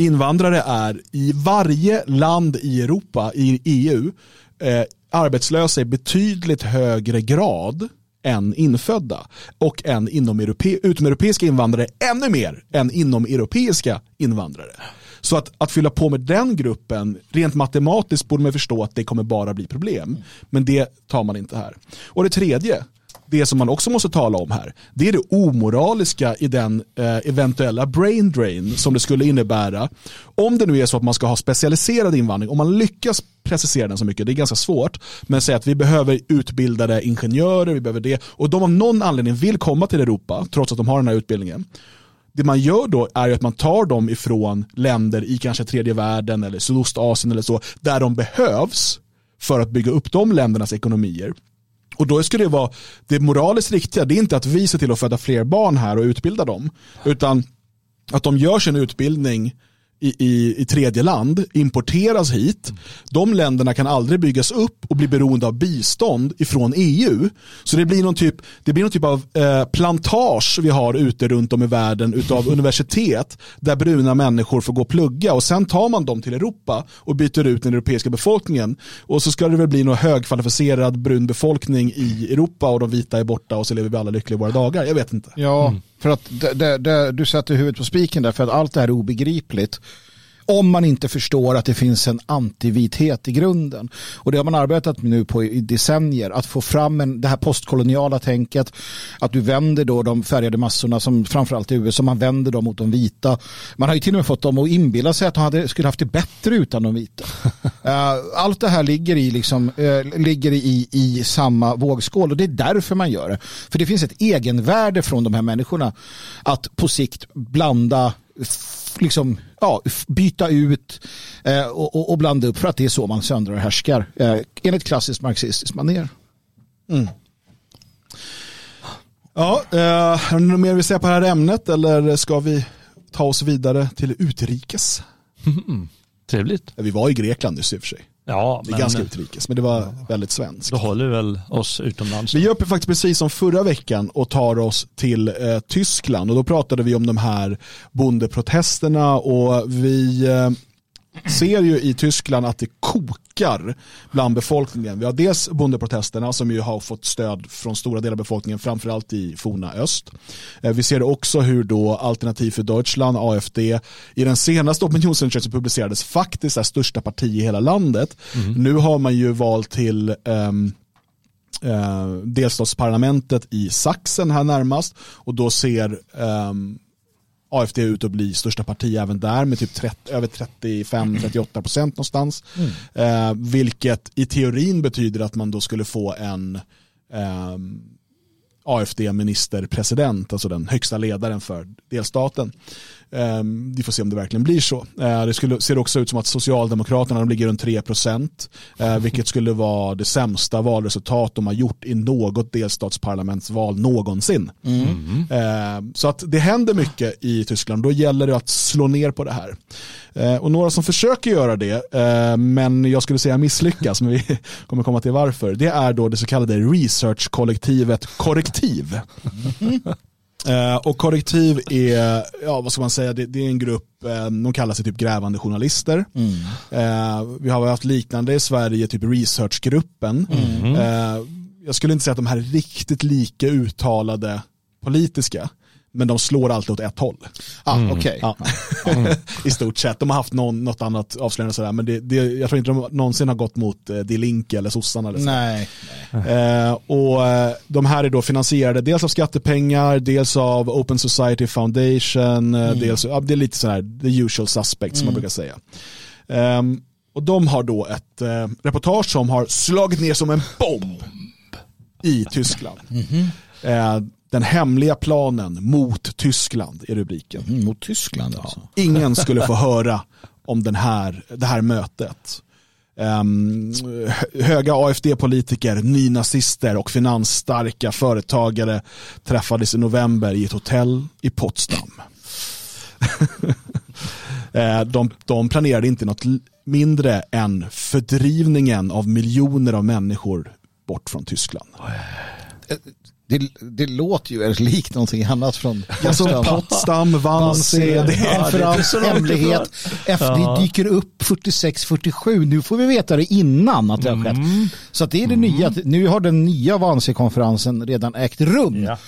invandrare är i varje land i Europa, i EU, eh, arbetslösa i betydligt högre grad än infödda och än inom europe, utomeuropeiska invandrare ännu mer än inom europeiska invandrare. Så att, att fylla på med den gruppen, rent matematiskt borde man förstå att det kommer bara bli problem. Men det tar man inte här. Och det tredje, det som man också måste tala om här, det är det omoraliska i den eh, eventuella brain drain som det skulle innebära. Om det nu är så att man ska ha specialiserad invandring, om man lyckas precisera den så mycket, det är ganska svårt, men säga att vi behöver utbildade ingenjörer, vi behöver det, och de av någon anledning vill komma till Europa, trots att de har den här utbildningen. Det man gör då är att man tar dem ifrån länder i kanske tredje världen eller Sydostasien eller så, där de behövs för att bygga upp de ländernas ekonomier och då skulle det vara det moraliskt riktiga, det är inte att vi ser till att föda fler barn här och utbilda dem, utan att de gör sin utbildning i, i, i tredje land importeras hit. De länderna kan aldrig byggas upp och bli beroende av bistånd ifrån EU. Så det blir någon typ, det blir någon typ av eh, plantage vi har ute runt om i världen utav <laughs> universitet där bruna människor får gå och plugga och sen tar man dem till Europa och byter ut den europeiska befolkningen. Och så ska det väl bli någon högkvalificerad brun befolkning i Europa och de vita är borta och så lever vi alla lyckliga i våra dagar. Jag vet inte. Ja, för att det, det, det, du sätter huvudet på spiken där för att allt det här är obegripligt. Om man inte förstår att det finns en antivithet i grunden. Och det har man arbetat med nu på i decennier. Att få fram en, det här postkoloniala tänket. Att du vänder då de färgade massorna som framförallt i USA. Man vänder dem mot de vita. Man har ju till och med fått dem att inbilla sig att de hade, skulle haft det bättre utan de vita. <laughs> Eh, Allt det här ligger i, liksom, eh, ligger i, i samma vågskål. Och det är därför man gör det. För det finns ett egenvärde från de här människorna. Att på sikt blanda liksom, ja, byta ut eh, och, och, och blanda upp för att det är så man söndrar och härskar eh, enligt klassiskt marxistiskt manér. Ja, eh, är det något mer vi säger på det här ämnet eller ska vi ta oss vidare till utrikes? <laughs> Trevligt. Ja, Vi var i Grekland nyss i och för sig. Ja, Det är men ganska utrikes, men det var väldigt svenskt. då håller vi väl oss utomlands. Vi gör faktiskt precis som förra veckan och tar oss till eh, Tyskland och då pratade vi om de här bondeprotesterna och vi eh, ser ju i Tyskland att det kokar bland befolkningen. Vi har dels bondeprotesterna som ju har fått stöd från stora delar av befolkningen, framförallt i forna öst. Eh, Vi ser också hur då Alternativ för Deutschland, AFD, i den senaste opinionsundersökningen som publicerades faktiskt är största parti i hela landet. Nu har man ju valt till ehm, eh, delstatsparlamentet i Sachsen här närmast och då ser ehm, AFD ut att bli största parti även där med typ 30, över 35-38 procent någonstans. Eh, vilket i teorin betyder att man då skulle få en ehm, AFD-ministerpresident, alltså den högsta ledaren för delstaten. Ehm, Vi får se om det verkligen blir så. Eh, Det skulle, ser också ut som att Socialdemokraterna de ligger runt 3 procent, <laughs> vilket skulle vara det sämsta valresultat de har gjort i något delstatsparlamentsval någonsin. Eh, Så att det händer mycket i Tyskland, då gäller det att slå ner på det här. Eh, Och några som försöker göra det, eh, men jag skulle säga misslyckas, <laughs> men vi kommer komma till varför, det är då det så kallade research-kollektivet Korrektiv. <laughs> Eh, och korrektiv är, ja vad ska man säga, det, det är en grupp, eh, de kallar sig typ grävande journalister. Eh, vi har haft liknande i Sverige, typ researchgruppen. Eh, jag skulle inte säga att de här är riktigt lika uttalade politiska, men de slår alltid åt ett håll. Ah, Okej. Ja. <laughs> I stort sett. De har haft någon, något annat avslöjande sådär, men det, det, jag tror inte de någonsin har gått mot eh, Die Linke eller sossarna. Eller så. Nej. Eh, och eh, de här är då finansierade dels av skattepengar, dels av Open Society Foundation, eh, dels, ja, det är lite sådär the usual suspects som man brukar säga. Ehm, och de har då ett eh, reportage som har slagit ner som en bomb i Tyskland. Eh, den hemliga planen mot Tyskland är rubriken. Mm, mot Tyskland alltså. Ingen skulle få <laughs> höra om den här, det här mötet. Ehm, höga AFD-politiker, nynazister och finansstarka företagare träffades i november i ett hotell i Potsdam. <laughs> Eh, de, de planerade inte något mindre än fördrivningen av miljoner av människor bort från Tyskland. Det, det låter ju likt någonting annat från Alltså Potsdam, Wannsee, det är en så långt hemlighet. Efter Ja. det dyker upp 46-47. Nu får vi veta det innan att det har skett. Så att det är det nya. Nu har den nya Wannsee-konferensen redan ägt rum. Ja.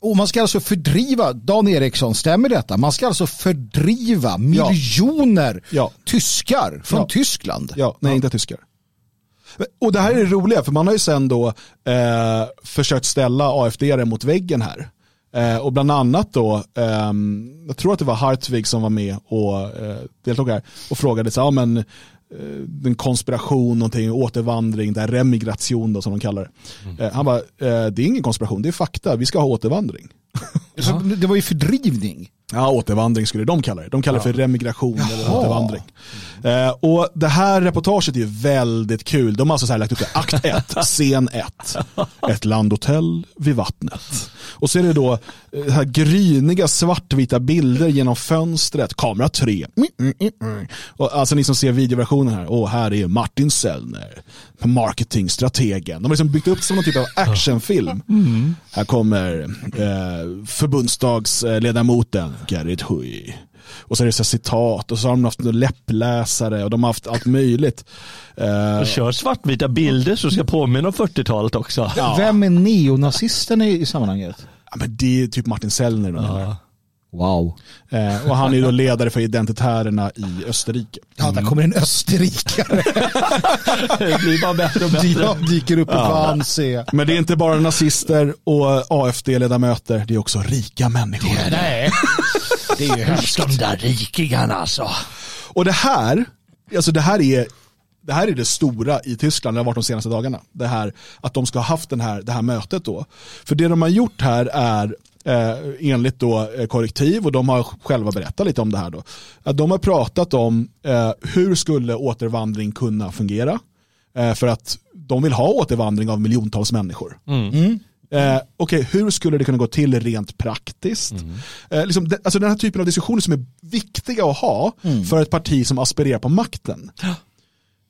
Och man ska alltså fördriva, Dan Eriksson, stämmer detta? Man ska alltså fördriva miljoner tyskar från. Tyskland. Ja, nej inte tyskar. Och det här är det roliga, för man har ju sen då eh, försökt ställa afd mot väggen här. Eh, och bland annat då, ehm, jag tror att det var Hartwig som var med och eh, deltog här och frågade så, ja men eh, en konspiration, någonting, återvandring, där remigration då som de kallar det. Eh, han bara, eh, det är ingen konspiration, det är fakta, vi ska ha återvandring. Så <laughs> Det var ju fördrivning. Ja, återvandring skulle de kalla det. De kallar det för remigration eller återvandring. Eh, och det här reportaget är ju väldigt kul. De har alltså så här lagt upp det. Akt 1, <laughs> scen 1. Ett landhotell vid vattnet. Och så är det då eh, här gryniga svartvita bilder genom fönstret. Kamera 3. Mm, mm, mm, mm. Och alltså ni som ser videoversionen här. Och här är Martin Sellner, marketingstrategen. De har liksom byggt upp som någon typ av actionfilm. Här kommer eh, förbundsdagsledamoten Gerrit Hui. Och så är det så här citat och så har de haft läppläsare och de har haft allt möjligt. Och kör svartvita bilder så ska påminna om 40-talet också. Vem är neonazisten i, i sammanhanget? ja, men det är typ Martin Sellner. menar. Wow. Eh, och han är då ledare för identitärerna i Österrike. Ja, där kommer en österrikare. <laughs> Det blir bara bättre och bättre. Jag dyker upp i Wannsee. Men det är inte bara nazister och AFD-ledamöter, det är också rika människor. Nej, det är ju hemskt. De där rikingarna alltså. Och det här, alltså det här är det här är det stora i Tyskland, det har varit de senaste dagarna. Det här att de ska ha haft den här, det här mötet då. För det de har gjort här är eh, enligt då eh, korrektiv och de har själva berättat lite om det här då. Att de har pratat om eh, hur skulle återvandring kunna fungera. Eh, för att de vill ha återvandring av miljontals människor. Eh, Okej, hur skulle det kunna gå till rent praktiskt? Eh, liksom, det, alltså den här typen av diskussioner som är viktiga att ha för ett parti som aspirerar på makten.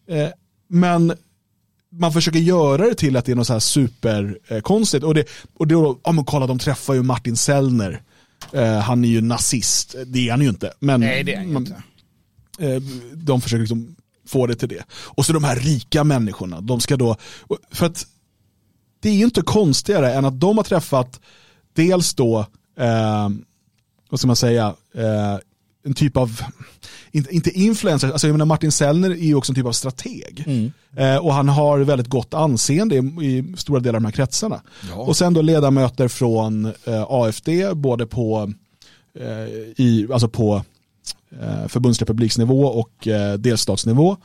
Eh, men man försöker göra det till att det är något så här superkonstigt. och det, och det, ja men kolla de träffar ju Martin Sellner. Eh, han är ju nazist. Det är han ju inte. Men Nej, det är han inte. eh, de försöker liksom få det till det. Och så de här rika människorna, de ska då, för att det är ju inte konstigare än att de har träffat dels då, eh, vad ska man säga, eh, en typ av, inte, inte influencer, alltså jag menar Martin Sellner är ju också en typ av strateg. Eh, och han har väldigt gott anseende i, i stora delar av de här kretsarna. Och sen då ledamöter från eh, AFD, både på, eh, i, alltså på eh, förbundsrepubliksnivå och eh, delstatsnivå.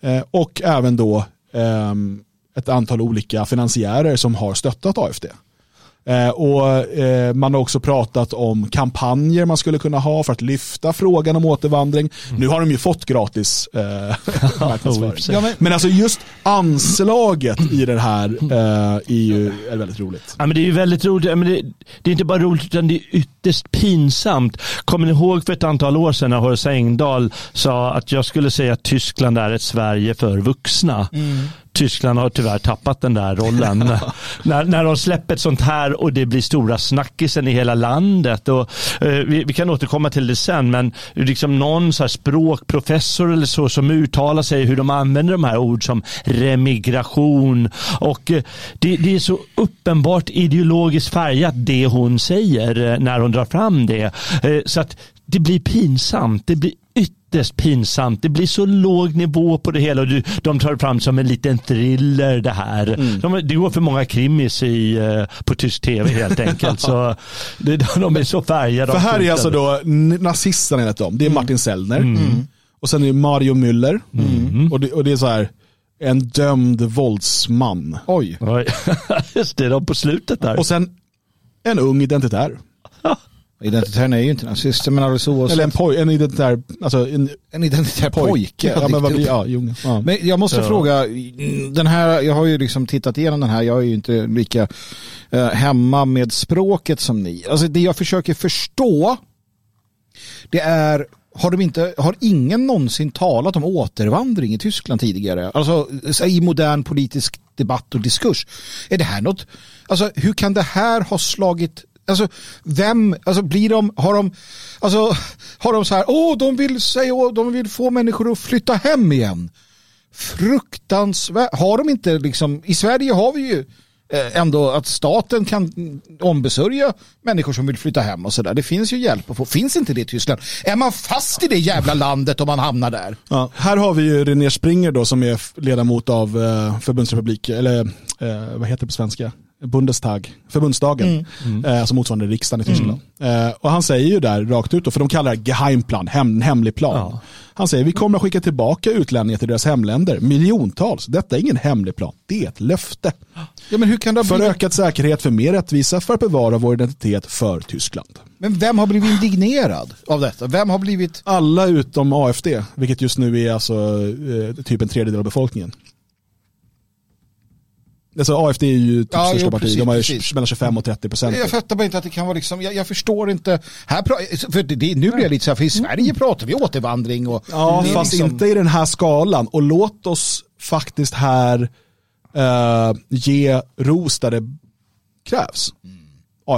Eh, och även då ehm, ett antal olika finansiärer som har stöttat AFD. Eh, och eh, man har också pratat om kampanjer man skulle kunna ha för att lyfta frågan om återvandring. Nu har de ju fått gratis eh, <laughs> marknadsföring. Ja, men- men alltså just anslaget i det här eh, är ju är väldigt roligt. Ja, men det är ju väldigt roligt. Men det, det är inte bara roligt utan det är ytterst pinsamt. Kommer ni ihåg för ett antal år sedan när Horace Engdahl sa att jag skulle säga att Tyskland är ett Sverige för vuxna. Tyskland har tyvärr tappat den där rollen. <laughs> när, när de släpper ett sånt här och det blir stora snackisen i hela landet. Och, eh, vi, vi kan återkomma till det sen, men liksom någon så här språkprofessor eller så som uttalar sig hur de använder de här ord som remigration. Och eh, det, det är så uppenbart ideologiskt färgat det hon säger eh, när hon drar fram det. Eh, Så att det blir pinsamt. Det blir ytterst pinsamt. Det blir så låg nivå på det hela och du, de tar fram som en liten thriller det här. De, det går för många krimis i, eh, på tysk tv helt enkelt. så <laughs> det, de är så färgade. För här är alltså då nazisterna enligt dem. Det är Martin Sellner. Och sen är det Mario Müller. Och, det, och det är så här en dömd våldsman. Oj. Oj. <laughs> Just det, de på slutet där. Och sen en ung identitär. <laughs> Identitären är ju inte nazister men alldeles oavsett. Eller en, poj, en identitär, alltså en en identitär pojke. Ja, men vad blir, ja, ja. Men jag måste Ja. fråga, den här, jag har ju liksom tittat igenom den här, jag är ju inte lika eh, hemma med språket som ni. Alltså det jag försöker förstå, det är, har, de inte, har ingen någonsin talat om återvandring i Tyskland tidigare? Alltså så i modern politisk debatt och diskurs. Är det här något, alltså hur kan det här ha slagit Alltså vem, alltså blir de, har de, alltså har de så här, åh de vill säga, oh, de vill få människor att flytta hem igen fruktansvärt. Har de inte liksom, i Sverige har vi ju eh, ändå att staten kan ombesörja människor som vill flytta hem och sådär. Det finns ju hjälp att få. Finns inte det i Tyskland? Är man fast i det jävla landet om man hamnar där? Ja, här har vi ju René Springer då som är ledamot av eh, förbundsrepublik, eller eh, vad heter det på svenska? Bundestag, förbundsdagen, Mm. eh, som motsvarande riksdagen i Tyskland. Eh, och han säger ju där rakt ut, då, för de kallar det Geheimplan, hem, hemlig plan. Ja. Han säger vi kommer att skicka tillbaka utlänningar till deras hemländer, miljontals. Detta är ingen hemlig plan, det är ett löfte. Ja, men hur kan det För blivit? ökad säkerhet, för mer rättvisa, för att bevara vår identitet för Tyskland. Men vem har blivit indignerad av detta? Vem har blivit... Alla utom AFD, vilket just nu är alltså eh, typ en tredjedel av befolkningen. Alltså AFD är ju typ Ja, största jo, parti, precis, de har ju mellan 25 och 30 procent. Jag fattar bara inte att det kan vara liksom, jag, jag förstår inte. Här pra- för det, det, nu blir jag lite så här, för i Sverige pratar vi återvandring och... Ja, fast liksom- inte i den här skalan. Och låt oss faktiskt här eh, ge ros där det krävs.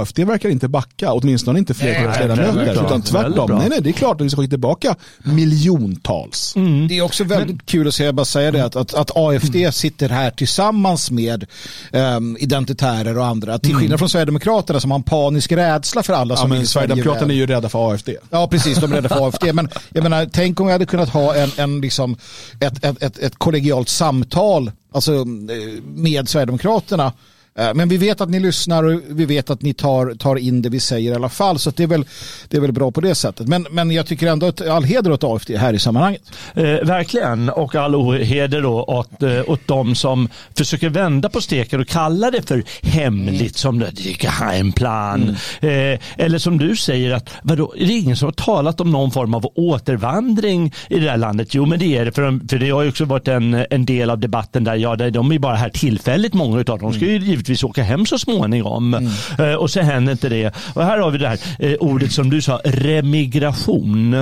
AFD verkar inte backa, åtminstone inte bra. Utan tvärtom. Nej, nej, det är klart att vi ska skicka tillbaka miljontals. Det är också väldigt kul att säga, bara säga det, att, att, att AFD sitter här tillsammans med um, identitärer och andra. Till skillnad från Sverigedemokraterna som har en panisk rädsla för alla Ja, som men vill Sverige Sverigedemokraterna är ju rädda för AFD. Ja, precis. De är rädda för <laughs> AFD. Men jag menar, tänk om vi hade kunnat ha en, en liksom, ett, ett, ett, ett kollegialt samtal alltså, eh, med Sverigedemokraterna. Eh, Men vi vet att ni lyssnar och vi vet att ni tar, tar in det vi säger i alla fall. Så det, är väl, det är väl bra på det sättet. Men, men jag tycker ändå att all heder åt AFD här i sammanhanget. Eh, verkligen, och all oheder då åt, eh, åt de som försöker vända på steken och kalla det för hemligt som det geheimplan. Eh, eller som du säger, att vadå, är det ingen som har talat om någon form av återvandring i det här landet? Jo, men det är det, för, de, för det har ju också varit en, en del av debatten där, ja, de är bara här tillfälligt, många av dem. Ska ju givetvis åka hem så småningom. Eh, och så händer inte det. Och här har vi det här eh, ordet som du sa, remigration.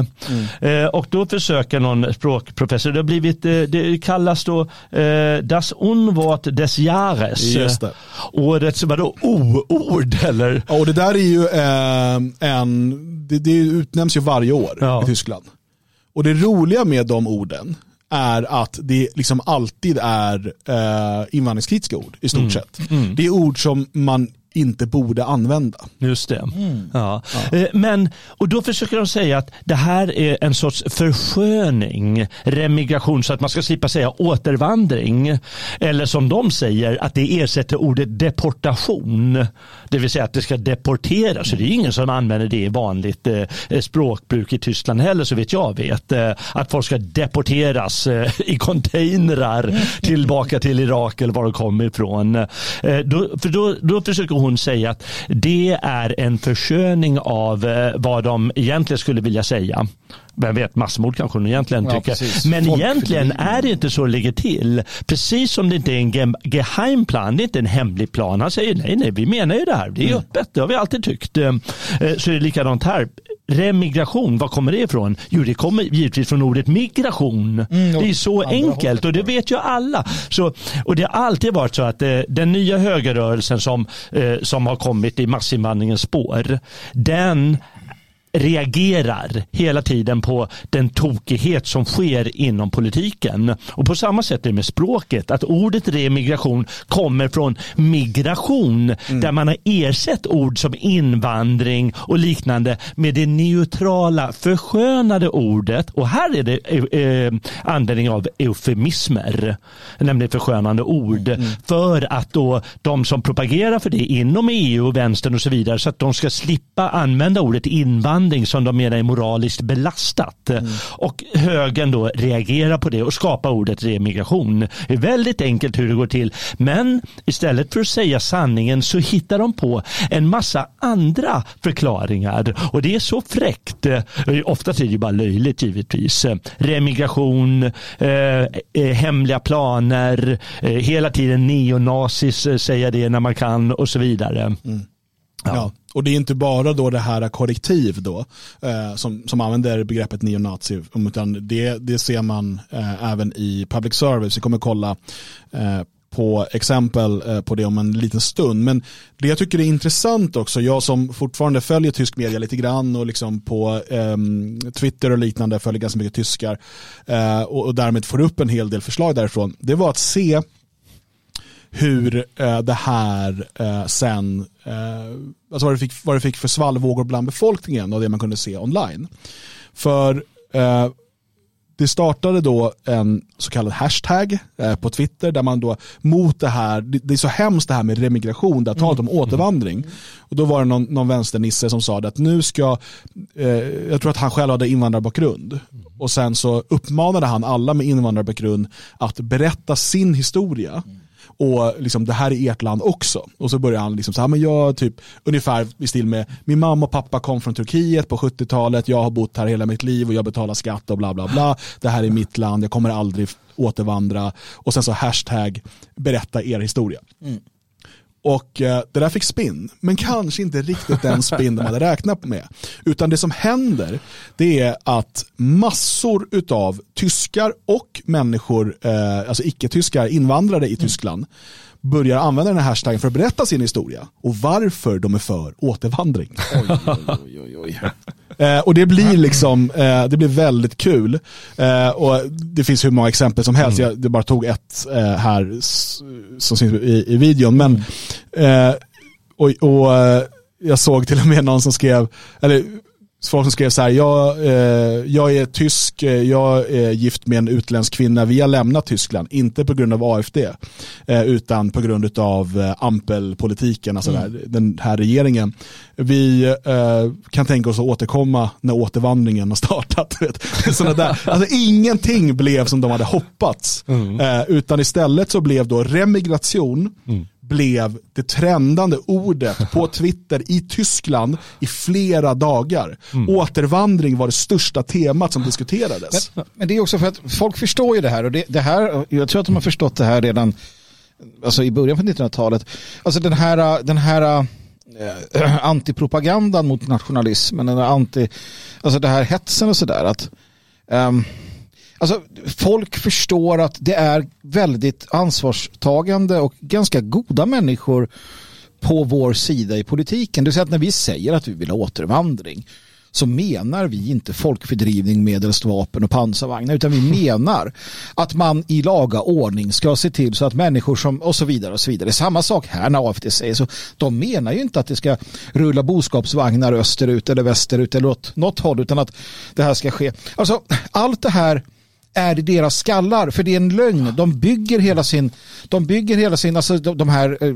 Eh, och då försöker någon språkprofessor, det har blivit, det kallas då das Unwort des Jahres. Just det. Årets vadå, o-ord eller? Ja, och det där är ju eh, en, det, det utnämns ju varje år Ja. i Tyskland. Och det roliga med de orden är att det liksom alltid är eh, invandringskritiska ord i stort sett. Det är ord som man inte borde använda. Just det. Ja. Eh, Men, och då försöker de säga att det här är en sorts försköning, remigration, så att man ska slippa säga återvandring. Eller som de säger, att det ersätter ordet deportation. Det vill säga att det ska deporteras. Så det är ingen som använder det i vanligt eh, språkbruk i Tyskland heller, så vet jag vet. Eh, att folk ska deporteras eh, i containrar tillbaka till Irak eller var de kommer ifrån. Eh, då, för då, då försöker hon säga att det är en försköning av eh, vad de egentligen skulle vilja säga. Vem vet, massmord kanske hon egentligen Ja, tycker. precis. Men Folkfördrivning. egentligen är det inte så det ligger till. Precis som det inte är en ge- geheimplan, det är inte en hemlig plan. Han säger nej, nej, vi menar ju det här. Det är öppet, det har vi alltid tyckt. Eh, Så är det likadant här. Remigration, var kommer det ifrån? Jo, det kommer givetvis från ordet migration. det är så enkelt och det vet ju alla. Så, och det har alltid varit så att eh, den nya högerrörelsen som, eh, som har kommit i massinvandringens spår, den reagerar hela tiden på den tokighet som sker inom politiken. Och på samma sätt är det med språket, att ordet remigration kommer från migration, där man har ersatt ord som invandring och liknande med det neutrala, förskönade ordet. Och här är det eh, användning av eufemismer, nämligen förskönande ord, för att då de som propagerar för det inom EU och vänstern och så vidare, så att de ska slippa använda ordet invandring som de menar är moraliskt belastat. Och högern då reagerar på det och skapar ordet remigration. Det är väldigt enkelt hur det går till. Men istället för att säga sanningen så hittar de på en massa andra förklaringar. Och det är så fräckt. Ofta är det bara löjligt givetvis. Remigration, eh, eh, hemliga planer, eh, hela tiden neonazis eh, säger det när man kan och så vidare. Ja. Och det är inte bara då det här korrektiv då, eh, som, som använder begreppet neonazi, utan det, det ser man eh, även i public service. Vi kommer kolla eh, på exempel eh, på det om en liten stund. Men det jag tycker är intressant också, jag som fortfarande följer tysk media lite grann och liksom på eh, Twitter och liknande följer ganska mycket tyskar eh, och, och därmed får upp en hel del förslag därifrån, det var att se hur eh, det här eh, sen, alltså vad det, fick, vad det fick för svallvågor bland befolkningen och det man kunde se online. För eh, det startade då en så kallad hashtag eh, på Twitter där man då mot det här, det, det är så hemskt det här med remigration, det har talat om återvandring. Och då var det någon, någon vänsternisse som sa att nu ska, eh, jag tror att han själv hade invandrarbakgrund. Och sen så uppmanade han alla med invandrarbakgrund att berätta sin historia och liksom, det här är ert land också. Och så börjar han liksom så här, men jag typ ungefär i stil med min mamma och pappa kom från Turkiet på 70-talet, jag har bott här hela mitt liv och jag betalar skatt och bla bla bla. Det här är mitt land, jag kommer aldrig återvandra. Och sen så hashtag berätta er historia. Mm. Och eh, det där fick spinn, men kanske inte riktigt den spinn de hade räknat med. Utan det som händer, det är att massor av tyskar och människor, eh, alltså icke-tyskar, invandrare i Tyskland, börjar använda den här hashtaggen för att berätta sin historia och varför de är för återvandring. Oj, oj, oj, oj. Eh, och det blir liksom, eh, det blir väldigt kul. Eh, och det finns hur många exempel som helst, mm. jag det bara tog ett eh, här som syns i, i videon. Men, eh, och, och jag såg till och med någon som skrev, eller folk som skrev så här, jag, eh, jag är tysk, eh, jag är gift med en utländsk kvinna, vi har lämnat Tyskland, inte på grund av AFD, eh, utan på grund av eh, ampelpolitiken, alltså mm. den här regeringen. Vi eh, kan tänka oss att återkomma när återvandringen har startat. <laughs> Sådana där. <laughs> Alltså, ingenting blev som de hade hoppats, mm. Eh, utan istället så blev då remigration, mm blev det trendande ordet på <laughs> Twitter i Tyskland i flera dagar. Mm. Återvandring var det största temat som diskuterades. Men, men, det är också för att folk förstår ju det här och det, det här, jag tror att de har förstått det här redan alltså i början på 1900-talet. Alltså den här, den här äh, <clears throat> antipropagandan mot nationalismen, den anti, alltså det här hetsen och sådär. att ähm, Alltså, folk förstår att det är väldigt ansvarstagande och ganska goda människor på vår sida i politiken. Det vill säga att när vi säger att vi vill ha återvandring så menar vi inte folkfördrivning medelst vapen och pansarvagnar utan vi <laughs> menar att man i laga ordning ska se till så att människor som och så vidare och så vidare. Samma sak här när AFD säger så. De menar ju inte att det ska rulla boskapsvagnar österut eller västerut eller åt något håll utan att det här ska ske. Alltså allt det här är i deras skallar. För det är en lögn. De bygger hela sin, de bygger hela sin, alltså de, de här äh,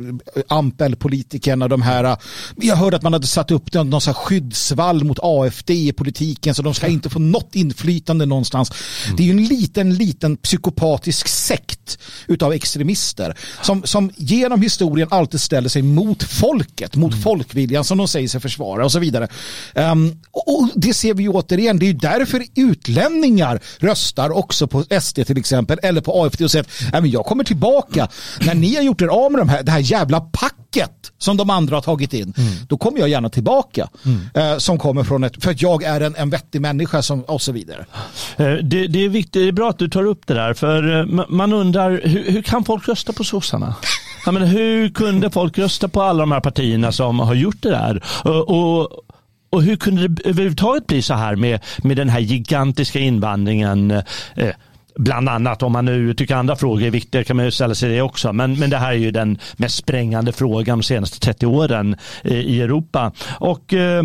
ampelpolitikerna, de här, äh, jag hörde att man hade satt upp någon, någon så skyddsvall mot AFD i politiken så de ska inte få något inflytande någonstans. Mm. Det är ju en liten, liten psykopatisk sekt utav extremister som, som genom historien alltid ställer sig mot folket, mot mm. folkviljan som de säger sig försvara och så vidare. Um, och det ser vi ju återigen, det är ju därför utlänningar röstar och också på SD till exempel eller på AFD och säger att jag kommer tillbaka när ni har gjort er av med de här, det här jävla packet som de andra har tagit in. Mm. Då kommer jag gärna tillbaka mm. eh, som kommer från ett, för att jag är en, en vettig människa som, och så vidare. Eh, det, det, är viktigt, det är bra att du tar upp det där för eh, man undrar hur, hur kan folk rösta på sossarna? Menar, hur kunde folk rösta på alla de här partierna som har gjort det där? Och, och och hur kunde det överhuvudtaget bli så här med, med den här gigantiska invandringen? Eh, bland annat om man nu tycker andra frågor är viktiga kan man ju ställa sig det också. Men, men det här är ju den mest sprängande frågan de senaste 30 åren eh, i Europa. Och eh,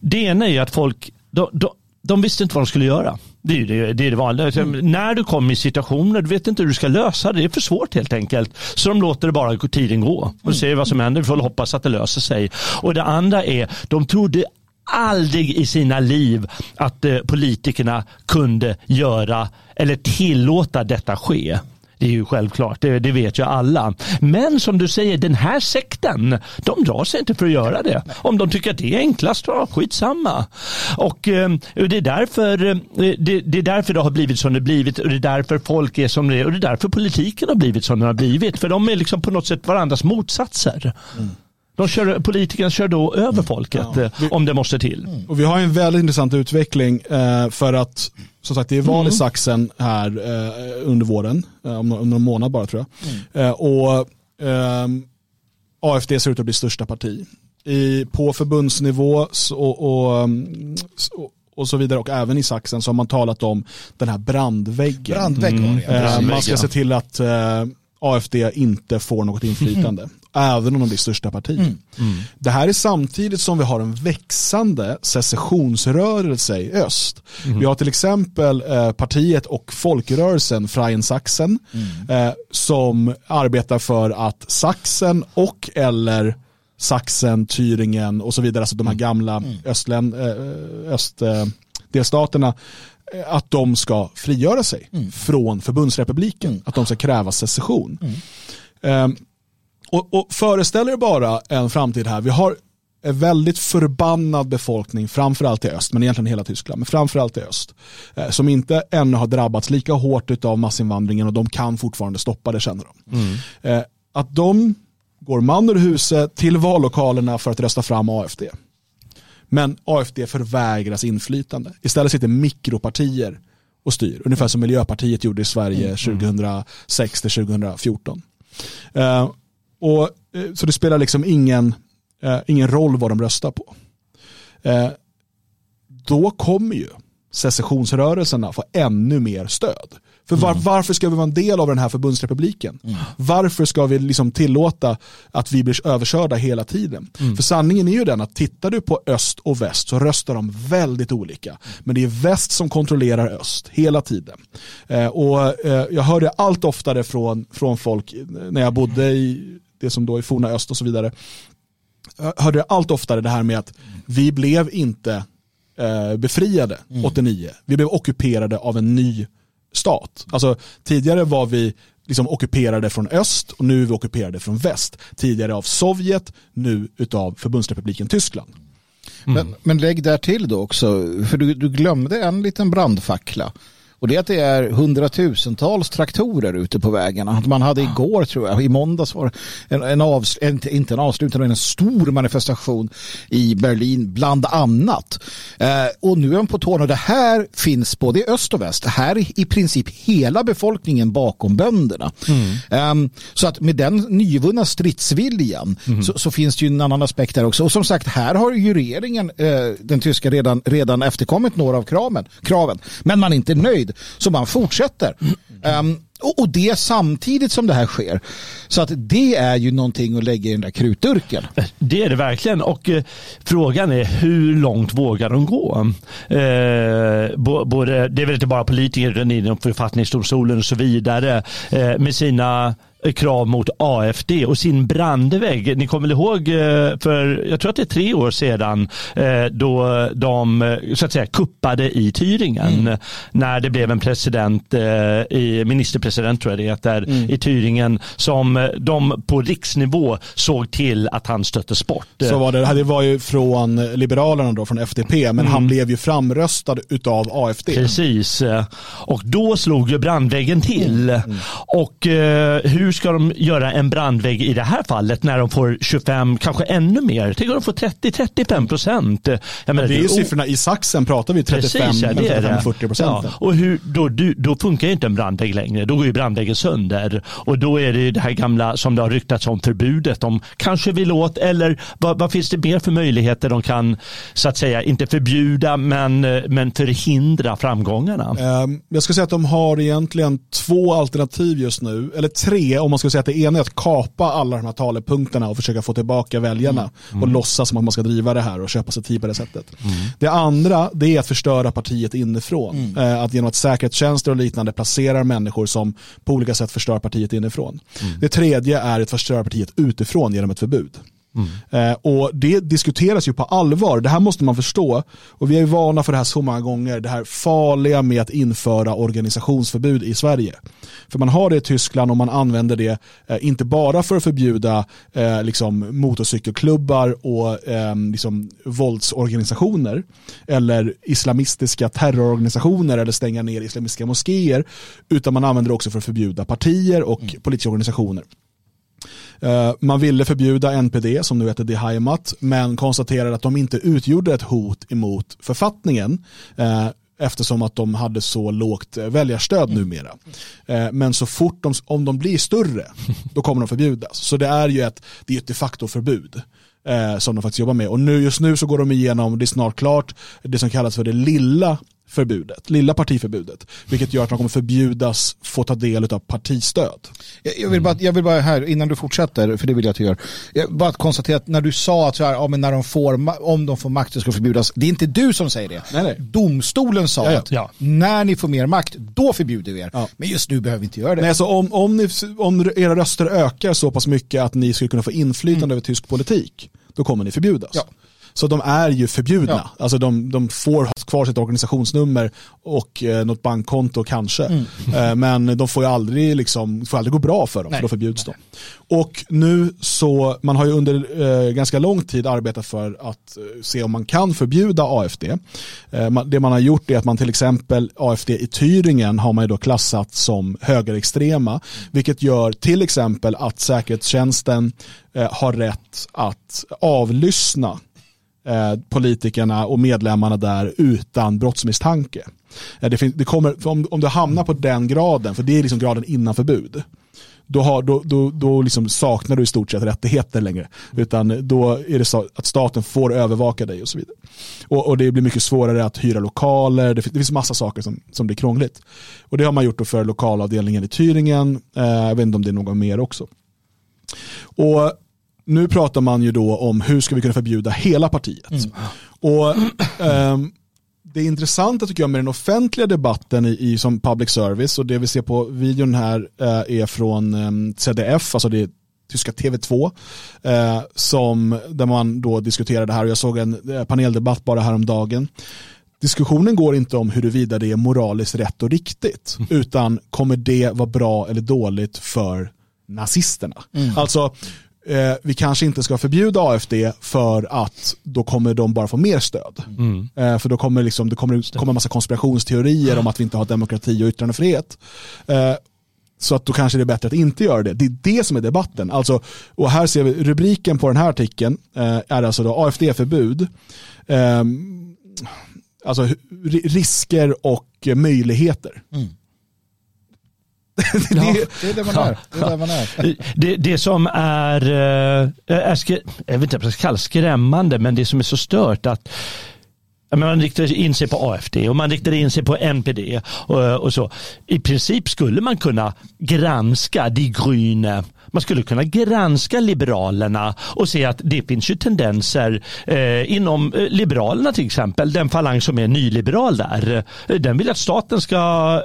det ena är ju att folk, de, de, de visste inte vad de skulle göra. Det är det, det, är det vanliga. Mm. När du kommer i situationer, du vet inte hur du ska lösa det. Det är för svårt helt enkelt. Så de låter det bara tiden gå och mm. ser vad som händer. Vi får hoppas att det löser sig. Och det andra är, de trodde aldrig i sina liv att eh, politikerna kunde göra eller tillåta detta ske. Det är ju självklart, det, det, vet ju alla. Men som du säger, den här sekten, de drar sig inte för att göra det. Om de tycker att det är enklast, ja, skitsamma. Och eh, det, är därför, eh, det, det, är därför det har blivit som det blivit och det är därför folk är som det är och det är därför politiken har blivit som den har blivit. För de är liksom på något sätt varandras motsatser. Mm. De kör, politikerna kör då över mm. folket ja. Eh, om det måste till. Mm. Och vi har en väldigt intressant utveckling eh, för att som sagt det är val i mm. Sachsen här eh, under våren, om, om någon månad bara tror jag. Mm. Och ehm, AFD ser ut att bli största parti. I, på förbundsnivå och, och, och så vidare och även i Sachsen så har man talat om den här brandväggen. Brandvägg, mm. Man ska se till att AFD inte får något inflytande, <laughs> även om de blir största parti. Det här är samtidigt som vi har en växande secessionsrörelse i öst. Vi har till exempel eh, partiet och folkrörelsen Freien Sachsen eh, som arbetar för att Sachsen och eller Sachsen, Thüringen och så vidare, alltså de här gamla östlän, eh, östdelstaterna, eh, att de ska frigöra sig från förbundsrepubliken, att de ska kräva secession. Eh, och, och föreställ er bara en framtid här, vi har en väldigt förbannad befolkning, framförallt i öst, men egentligen hela Tyskland, men framförallt i öst, eh, som inte ännu har drabbats lika hårt av massinvandringen och de kan fortfarande stoppa det känner de. Eh, att de går man ur huset till vallokalerna för att rösta fram AFD. Men AFD förvägras inflytande. Istället sitter mikropartier och styr, ungefär som Miljöpartiet gjorde i Sverige 2006 till 2014. Eh, och, eh, så det spelar liksom ingen, eh, ingen roll vad de röstar på. Då kommer ju secessionsrörelserna få ännu mer stöd. För var, varför ska vi vara en del av den här förbundsrepubliken? Varför ska vi liksom tillåta att vi blir överkörda hela tiden? För sanningen är ju den att tittar du på öst och väst så röstar de väldigt olika. Men det är väst som kontrollerar öst hela tiden. Eh, och eh, jag hörde allt oftare från, från folk när jag bodde i det som då är forna öst och så vidare. Jag hörde allt oftare det här med att vi blev inte eh, befriade 89. Vi blev ockuperade av en ny stat. Alltså tidigare var vi liksom ockuperade från öst och nu är vi ockuperade från väst. Tidigare av Sovjet, nu utav förbundsrepubliken Tyskland. Men, men lägg där till då också, för du, du glömde en liten brandfackla. Och det är att det är hundratusentals traktorer ute på vägarna. Man hade igår, tror jag, i måndags var en, en, avs, en inte en avslutning, men en stor manifestation i Berlin, bland annat. Eh, och nu är man på tårna. Det här finns både i öst och väst. Det här är i princip hela befolkningen bakom bönderna. Eh, så att med den nyvunna stridsviljan så, så finns det ju en annan aspekt där också. Och som sagt, här har ju regeringen, eh, den tyska, redan, redan efterkommit några av kraven, kraven. Men man är inte nöjd, så man fortsätter. Ehm, och, och det samtidigt som det här sker. Så att det är ju någonting att lägga i den där krutdurken. Det är det verkligen och eh, frågan är hur långt vågar de gå? Eh, både, det är väl inte bara politiker utan inom författningsdomstolen och så vidare eh, med sina krav mot AFD och sin brandvägg. Ni kommer väl ihåg eh, för, jag tror att det är tre år sedan, eh, då de eh, så att säga kuppade i Thüringen när det blev en president, eh, i, ministerpresident tror jag det heter, i Thüringen som eh, de på riksnivå såg till att han stöttes bort. Så var det, det var ju från Liberalerna då, från FDP, men han blev ju framröstad utav AFD. Precis. Och då slog ju brandväggen till. Och eh, hur ska de göra en brandvägg i det här fallet när de får 25, kanske ännu mer? Tänk om de får 30-35 procent. Menar, Det är ju siffrorna i Saxen pratar vi 35, Precis, ja, det är det. 35-40 procent. Ja, och hur, då, då funkar ju inte en brandvägg längre. Då går ju brandväggen sönder. Och då är det det här gamla som det har ryktats om förbudet. De kanske vill åt, eller vad, vad finns det mer för möjligheter de kan, så att säga, inte förbjuda, men, men förhindra framgångarna? Ehm, Jag ska säga att de har egentligen två alternativ just nu, eller tre om man ska säga att det ena är att kapa alla de här talepunkterna och försöka få tillbaka väljarna och låtsas som att man ska driva det här och köpa sig tid på det sättet. Det andra det är att förstöra partiet inifrån. Eh, Att genom att säkerhetstjänster och liknande placerar människor som på olika sätt förstör partiet inifrån. Det tredje är att förstöra partiet utifrån genom ett förbud. Eh, och det diskuteras ju på allvar, det här måste man förstå. Och vi är ju vana för det här så många gånger, det här farliga med att införa organisationsförbud i Sverige. För man har det i Tyskland och man använder det eh, inte bara för att förbjuda eh, liksom motorcykelklubbar och eh, liksom våldsorganisationer eller islamistiska terrororganisationer eller stänga ner islamistiska moskéer utan man använder det också för att förbjuda partier och politiska organisationer. Eh, Man ville förbjuda NPD som nu heter Die Heimat men konstaterade att de inte utgjorde ett hot emot författningen eh, eftersom att de hade så lågt eh, väljarstöd numera. Men så fort de, om de blir större <laughs> då kommer de förbjudas. Så det är ju ett, det är ett de facto förbud som de faktiskt jobbar med. Och nu, just nu så går de igenom, det är snart klart, det som kallas för det lilla förbudet, lilla partiförbudet, vilket gör att man kommer förbjudas få ta del av partistöd. Jag, vill bara, jag vill bara här, innan du fortsätter, för det vill jag att du gör, jag bara konstatera att när du sa att så här, ja, men när de får, om de får makt så ska förbjudas, det är inte du som säger det. Nej, nej. Domstolen sa Ja, ja. att när ni får mer makt, då förbjuder vi er. Ja. Men just nu behöver vi inte göra det. Nej, så om, om, ni, om era röster ökar så pass mycket att ni skulle kunna få inflytande över tysk politik, då kommer ni förbjudas. Så de är ju förbjudna. Ja. Alltså de, de får ha kvar sitt organisationsnummer och eh, något bankkonto kanske. Eh, men de får ju aldrig, liksom, får aldrig gå bra för dem, Nej. för då förbjuds de. Och nu så, man har ju under eh, ganska lång tid arbetat för att eh, se om man kan förbjuda AFD. Eh, man, det man har gjort är att man till exempel, AFD i Thüringen har man ju då klassat som högerextrema, vilket gör till exempel att säkerhetstjänsten eh, har rätt att avlyssna eh, politikerna och medlemmarna där utan brottsmisstanke. Eh, det finns, det kommer, om, om du hamnar på den graden, för det är liksom graden innan förbud, då, har, då, då, då liksom saknar du i stort sett rättigheter längre. Utan då är det så att staten får övervaka dig och så vidare. Och, och det blir mycket svårare att hyra lokaler, det, det finns massa saker som, som blir krångligt. Och det har man gjort då för lokalavdelningen i Tyringen, eh, jag vet inte om det är någon mer också. Och nu pratar man ju då om hur ska vi kunna förbjuda hela partiet. Och ehm, det intressanta tycker jag med den offentliga debatten i, i som public service och det vi ser på videon här eh, är från ehm, ZDF, alltså det tyska TV2, eh, som, där man då diskuterar det här och jag såg en eh, paneldebatt bara häromdagen. Diskussionen går inte om huruvida det är moraliskt rätt och riktigt, utan kommer det vara bra eller dåligt för nazisterna? Alltså, eh, vi kanske inte ska förbjuda AFD för att då kommer de bara få mer stöd. Eh, för då kommer liksom, det kommer, kommer en massa konspirationsteorier om att vi inte har demokrati och yttrandefrihet. Eh, så att då kanske det är bättre att inte göra det. Det är det som är debatten. Alltså, och här ser vi rubriken på den här artikeln eh, är alltså då AFD-förbud. Eh, alltså ri- risker och möjligheter. <laughs> det, det, Det är där man är. Det är där man är. <laughs> Det, det som är, eh, är skrä, jag vet inte om jag ska kalla skrämmande, men det som är så stört att ja, man riktar in sig på AFD och man riktar in sig på NPD och, och så. I princip skulle man kunna granska Die Grüne. Man skulle kunna granska Liberalerna och se att det finns ju tendenser eh, inom eh, Liberalerna till exempel. Den falang som är nyliberal där. eh, Den vill att staten ska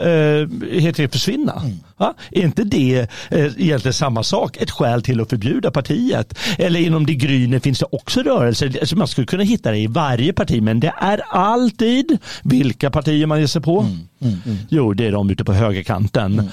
eh, helt enkelt försvinna. Va? Är inte det eh, egentligen samma sak? Ett skäl till att förbjuda partiet? Eller inom Die Grüne finns det också rörelser. Alltså man skulle kunna hitta det i varje parti men det är alltid vilka partier man ger sig på. Jo, det är de ute på högerkanten.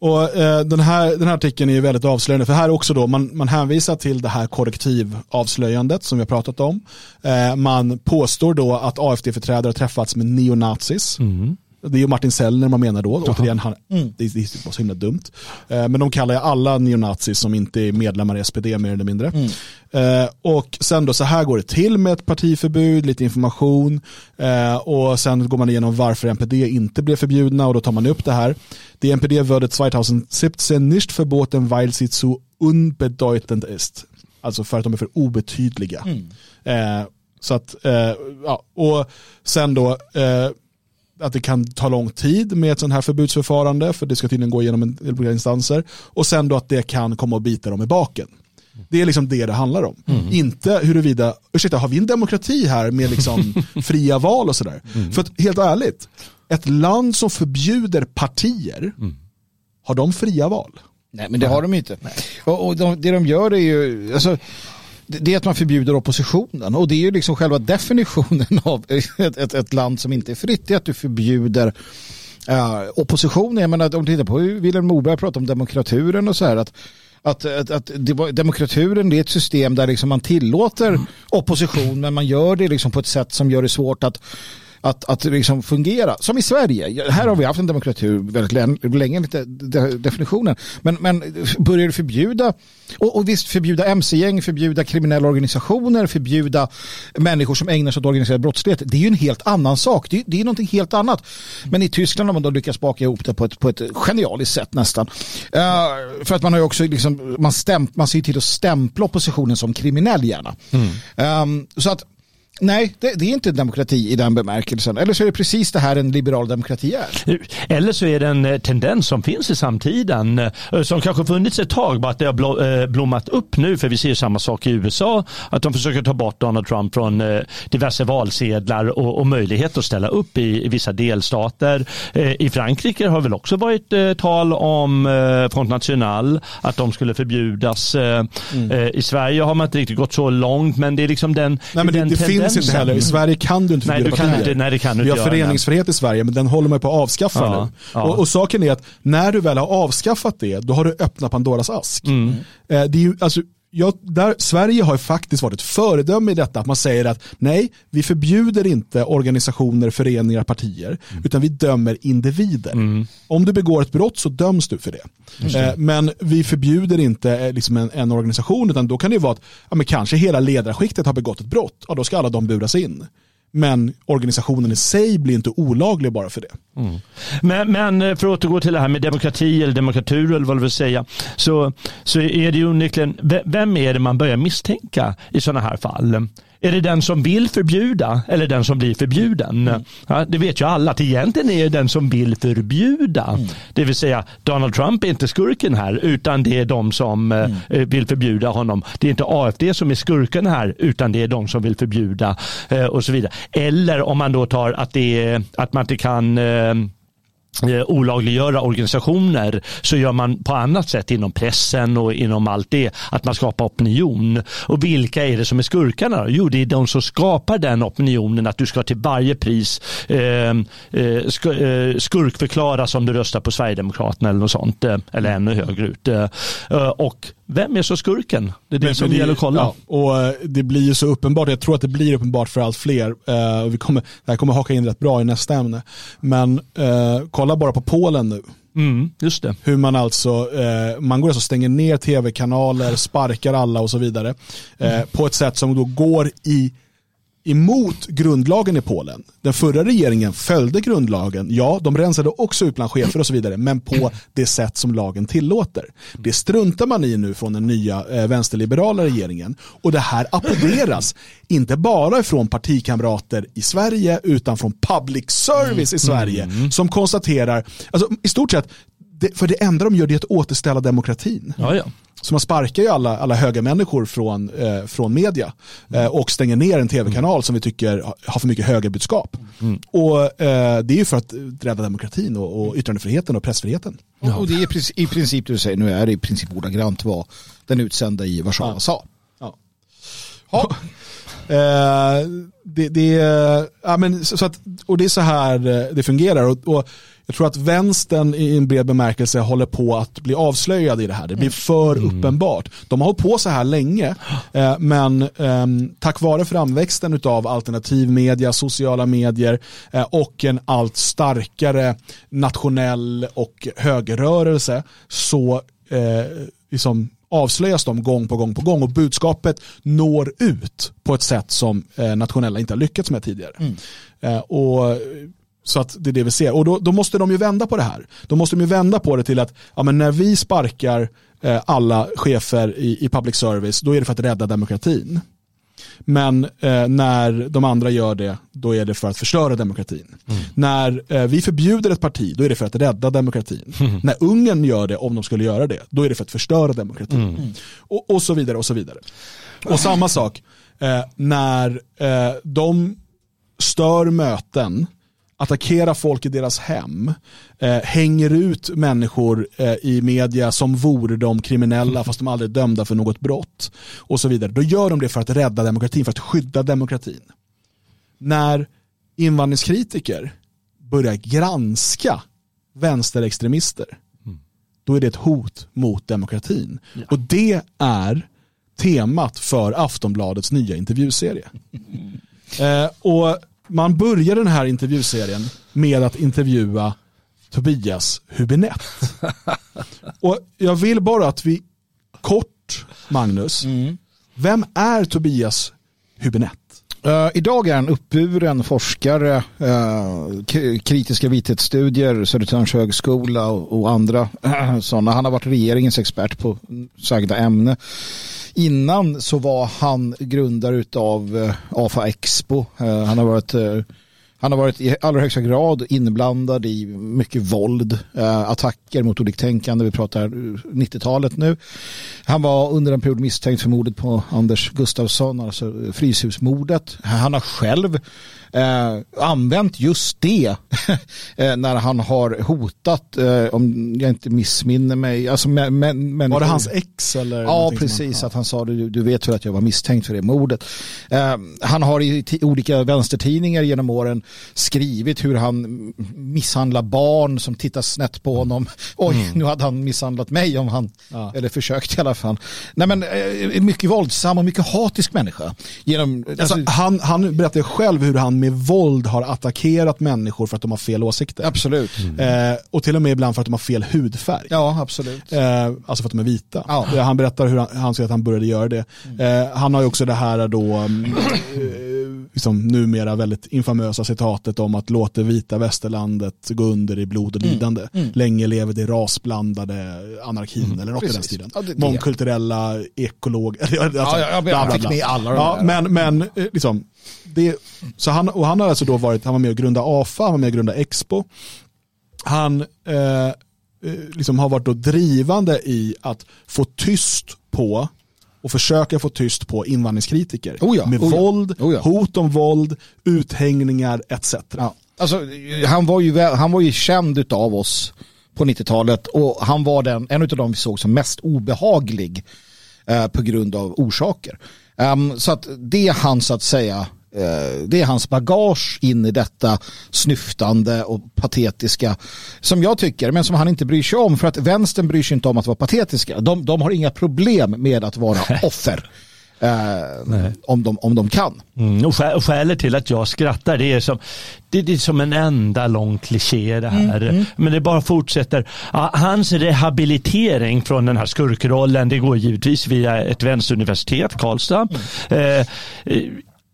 Och eh, den, här, den här artikeln är ju väldigt avslöjande för här också då man, man hänvisar till det här korrektivavslöjandet som vi har pratat om. Eh, man påstår då att AFD-företrädare har träffats med neonazis. Mm. Det är ju Martin Sellner man menar då. Återigen, han, det, är- det är så himla dumt. Eh, men de kallar ju alla neonazis som inte är medlemmar i SPD mer eller mindre. Eh, och sen då så här går det till med ett partiförbud, lite information eh, och sen går man igenom varför NPD inte blev förbjudna och då tar man upp det här. Die NPD wurde 2017 nicht verboten, weil sie zu unbedeutend ist. Alltså för att de är för obetydliga. Eh, så att, eh, ja, och sen då eh, att det kan ta lång tid med ett sånt här förbudsförfarande för det ska tydligen gå igenom en del olika instanser och sen då att det kan komma och bita dem i baken. Det är liksom det det handlar om. Inte huruvida, ursäkta har vi en demokrati här med liksom <laughs> fria val och sådär? För att helt ärligt, ett land som förbjuder partier, har de fria val? Nej men det har de inte. Och, och de, det de gör är ju, alltså, det är att man förbjuder oppositionen och det är ju liksom själva definitionen <laughs> av ett, ett, ett land som inte är fritt, det är att du förbjuder eh, uh, oppositionen. Jag menar om du tittar på hur Vilhelm Moberg pratar om demokraturen och så här att att, att, att det demokraturen det är ett system där liksom man tillåter opposition men man gör det liksom på ett sätt som gör det svårt att att, att liksom fungera. Som i Sverige. Här har vi haft en demokratur väldigt länge, länge enligt de- de- definitionen. Men, men börjar du förbjuda, och, och visst förbjuda mc-gäng, förbjuda kriminella organisationer, förbjuda människor som ägnar sig åt organiserad brottslighet. Det är ju en helt annan sak. Det är, det är någonting helt annat. Men i Tyskland har man då lyckats baka ihop det på ett, på ett genialiskt sätt nästan. Eh, för att man har ju också liksom, man, stämp, man ser till att stämpla oppositionen som kriminell gärna. Ehm, så att Nej, det, det, är inte demokrati i den bemärkelsen. Eller så är det precis det här en liberal demokrati är. Eller så är det en eh, tendens som finns i samtiden eh, som kanske funnits ett tag, bara att det har eh, blommat upp nu för vi ser samma sak i USA, att de försöker ta bort Donald Trump från diverse valsedlar och, och möjlighet att ställa upp i, i, vissa delstater. I Frankrike har väl också varit tal om Front National, att de skulle förbjudas. Mm. I Sverige har man inte riktigt gått så långt, men det är liksom den, Nej, men det, den det finns inte heller. I Sverige kan du inte förbjuda nej, partier. Inte, nej, det kan du Vi har föreningsfrihet i Sverige, men den håller man på att avskaffa ja, nu. Ja. Och, och, saken är att när du väl har avskaffat det, då har du öppnat Pandoras ask. Mm. Eh, det är ju, alltså, Ja, där, Sverige har faktiskt varit ett föredöme i detta, att man säger att nej, vi förbjuder inte organisationer, föreningar, partier, mm. utan vi dömer individer. Mm. Om du begår ett brott så döms du för det. Eh, men vi förbjuder inte eh, liksom en, en, organisation, utan då kan det vara att ja, men kanske hela ledarskiktet har begått ett brott, och då ska alla de buras in. Men organisationen i sig blir inte olaglig bara för det. Mm. Men, men, eh, för att återgå till det här med demokrati eller demokratur eller vad du vill säga. Så, så är det ju onekligen, vem är det man börjar misstänka i sådana här fall? Är det den som vill förbjuda eller den som blir förbjuden? Mm. Ja, det vet ju alla att egentligen är det den som vill förbjuda. Mm. Det vill säga Donald Trump är inte skurken här utan det är de som eh, mm. vill förbjuda honom. Det är inte AFD som är skurken här utan det är de som vill förbjuda eh, och så vidare. Eller om man då tar att, det är, att man inte kan eh, Eh, olagliggöra organisationer så gör man på annat sätt inom pressen och inom allt det att man skapar opinion. Och vilka är det som är skurkarna? Jo, det är de som skapar den opinionen att du ska till varje pris eh, eh, eh skurkförklaras om du röstar på Sverigedemokraterna eller något sånt eller ännu högre ut. Och vem är så skurken? Det är det men, som det gäller att kolla. Ja, och det blir ju så uppenbart, jag tror att det blir uppenbart för allt fler. vi kommer, det här kommer haka in rätt bra i nästa ämne. Men kolla bara på Polen nu. Mm, just det. Hur man alltså, eh, man går alltså och stänger ner tv-kanaler, sparkar alla och så vidare. Eh, mm. På ett sätt som då går i emot grundlagen i Polen. Den förra regeringen följde grundlagen. Ja, de rensade också ut bland chefer och så vidare, men på det sätt som lagen tillåter. Det struntar man i nu från den nya eh, vänsterliberala regeringen. Och det här applåderas, inte bara från partikamrater i Sverige, utan från public service i Sverige, mm. som konstaterar, alltså i stort sett, det, för det enda de gör det är att återställa demokratin. Ja, ja. Så man sparkar ju alla, alla höga människor från, eh, från media eh, och stänger ner en tv-kanal som vi tycker har för mycket högerbudskap. Mm. Och eh, det är ju för att rädda demokratin och, och yttrandefriheten och pressfriheten. Ja. Och det är i princip du säger, nu är det i princip ordagrant vad den utsända i Warszawa ja. sa. Ja. ja. Eh, det, det, ja, men, så att, och det är så här eh, det fungerar. Och, och jag tror att vänstern i en bred bemärkelse håller på att bli avslöjad i det här. Det blir för mm. uppenbart. De har hållit på så här länge, eh, men eh, tack vare framväxten av alternativ media, sociala medier eh, och en allt starkare nationell och högerrörelse så eh, liksom avslöjas de gång på gång på gång och budskapet når ut på ett sätt som eh, nationella inte har lyckats med tidigare. Mm. Eh, och så att det är det vi ser. Och då, då, måste de ju vända på det här. Då måste de ju vända på det till att ja, men när vi sparkar eh, alla chefer i, i public service, då är det för att rädda demokratin. Men eh, när de andra gör det, då är det för att förstöra demokratin. Mm. När eh, vi förbjuder ett parti, då är det för att rädda demokratin. Mm. När Ungern gör det, om de skulle göra det, då är det för att förstöra demokratin. Mm. Och, och, så vidare och så vidare. Och samma sak, eh, när eh, de stör möten attackerar folk i deras hem, eh, hänger ut människor eh, i media som vore de kriminella fast de aldrig är dömda för något brott och så vidare. Då gör de det för att rädda demokratin, för att skydda demokratin. När invandringskritiker börjar granska vänsterextremister, då är det ett hot mot demokratin. Ja. Och det är temat för Aftonbladets nya intervjuserie. Eh, och man börjar den här intervjuserien med att intervjua Tobias Hubinett. <laughs> Och jag vill bara att vi kort, Magnus, mm. vem är Tobias Hubinett? Uh, idag är han uppburen forskare, uh, kritiska vithetsstudier, Södertörns högskola och, och andra <clears throat> uh, sådana. Han har varit regeringens expert på sagda ämne innan så var han grundare av AFA eh, Expo. Eh, han har varit eh, han har varit i allra högsta grad inblandad i mycket våld, attacker mot oliktänkande. Vi pratar 90-talet nu. Han var under en period misstänkt för mordet på Anders Gustafsson, alltså Fryshusmordet. Han har själv eh, använt just det <laughs> eh, när han har hotat, eh, om jag inte missminner mig. Alltså, men, men, var det hans ex? Eller ja, precis. Att han sa du, du vet väl att jag var misstänkt för det mordet. Eh, han har i olika vänstertidningar genom åren skrivit hur han misshandlar barn som tittar snett på honom. <laughs> Oj, mm. nu hade han misshandlat mig om han, ja. eller försökt i alla fall. Nej men eh, mycket våldsam och mycket hatisk människa. Genom, alltså, alltså, han, han berättar själv hur han med våld har attackerat människor för att de har fel åsikter. Absolut. Mm. Eh, och till och med ibland för att de har fel hudfärg. Ja, absolut. Eh, alltså för att de är vita. Ja. Eh, han berättar hur han, han säger att han började göra det. Mm. Eh, han har ju också det här då, mm, eh, liksom numera väldigt infamösa citatet om att låta vita västerlandet gå under i blod och mm. lidande. Mm. Länge lever det rasblandade anarkin mm. eller något Precis. i den stilen. Ja, det, det. Mångkulturella ekolog. Alltså, <laughs> ja, jag, jag, jag fick med alla de ja, Men, men eh, liksom, det, så han, och han har alltså då varit, han var med och grundade AFA, han var med och grundade Expo. Han eh, eh, liksom har varit då drivande i att få tyst på och försöka få tyst på invandringskritiker. Oh ja, med oh ja, våld, oh ja. hot om våld, uthängningar etc. Alltså, han, var ju, han var ju känd av oss på 90-talet och han var den, en av de vi såg som mest obehaglig eh, på grund av orsaker. Um, så att det är hans så att säga det är hans bagage in i detta snyftande och patetiska som jag tycker, men som han inte bryr sig om för att vänstern bryr sig inte om att vara patetiska. De, de har inga problem med att vara offer. Eh, om, de, om de kan. Mm, och, skäl, och skälet till att jag skrattar det är som, det, det är som en enda lång kliché det här. Mm, mm. Men det bara fortsätter. Ja, hans rehabilitering från den här skurkrollen det går givetvis via ett vänsteruniversitet, Karlstad. Mm. Eh,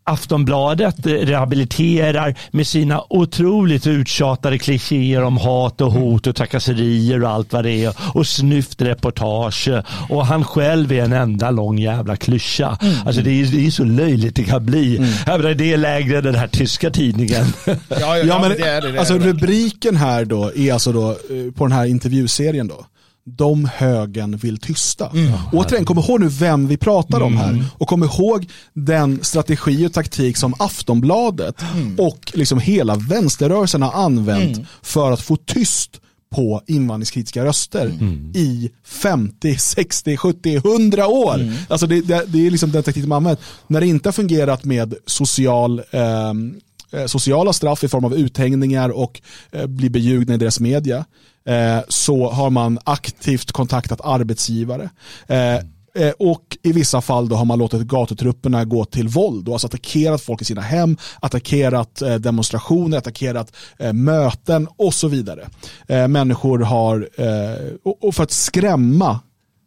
Aftonbladet rehabiliterar med sina otroligt uttjatade klichéer om hat och hot och trakasserier och allt vad det är och snyftreportage och han själv är en enda lång jävla klyscha. Mm. Alltså det är, det är så löjligt det kan bli. Mm. Det är lägre än den här tyska tidningen. ja, ja, ja, men, det är det, det är alltså rubriken här då är alltså då eh, på den här intervjuserien då de högen vill tysta. Mm. Återigen, kom ihåg nu vem vi pratar om här. Mm. Och kom ihåg den strategi och taktik som Aftonbladet mm. och liksom hela vänsterrörelsen har använt mm. för att få tyst på invandringskritiska röster mm. i 50, 60, 70, 100 år. Mm. Alltså det, det, det, är liksom den taktik man använt. När det inte har fungerat med social eh, Eh, sociala straff i form av uthängningar och eh, bli beljugna i deras media eh, så har man aktivt kontaktat arbetsgivare. Och i vissa fall då har man låtit gatutrupperna gå till våld och alltså attackerat folk i sina hem, attackerat demonstrationer, attackerat möten och så vidare. Människor har, och för att skrämma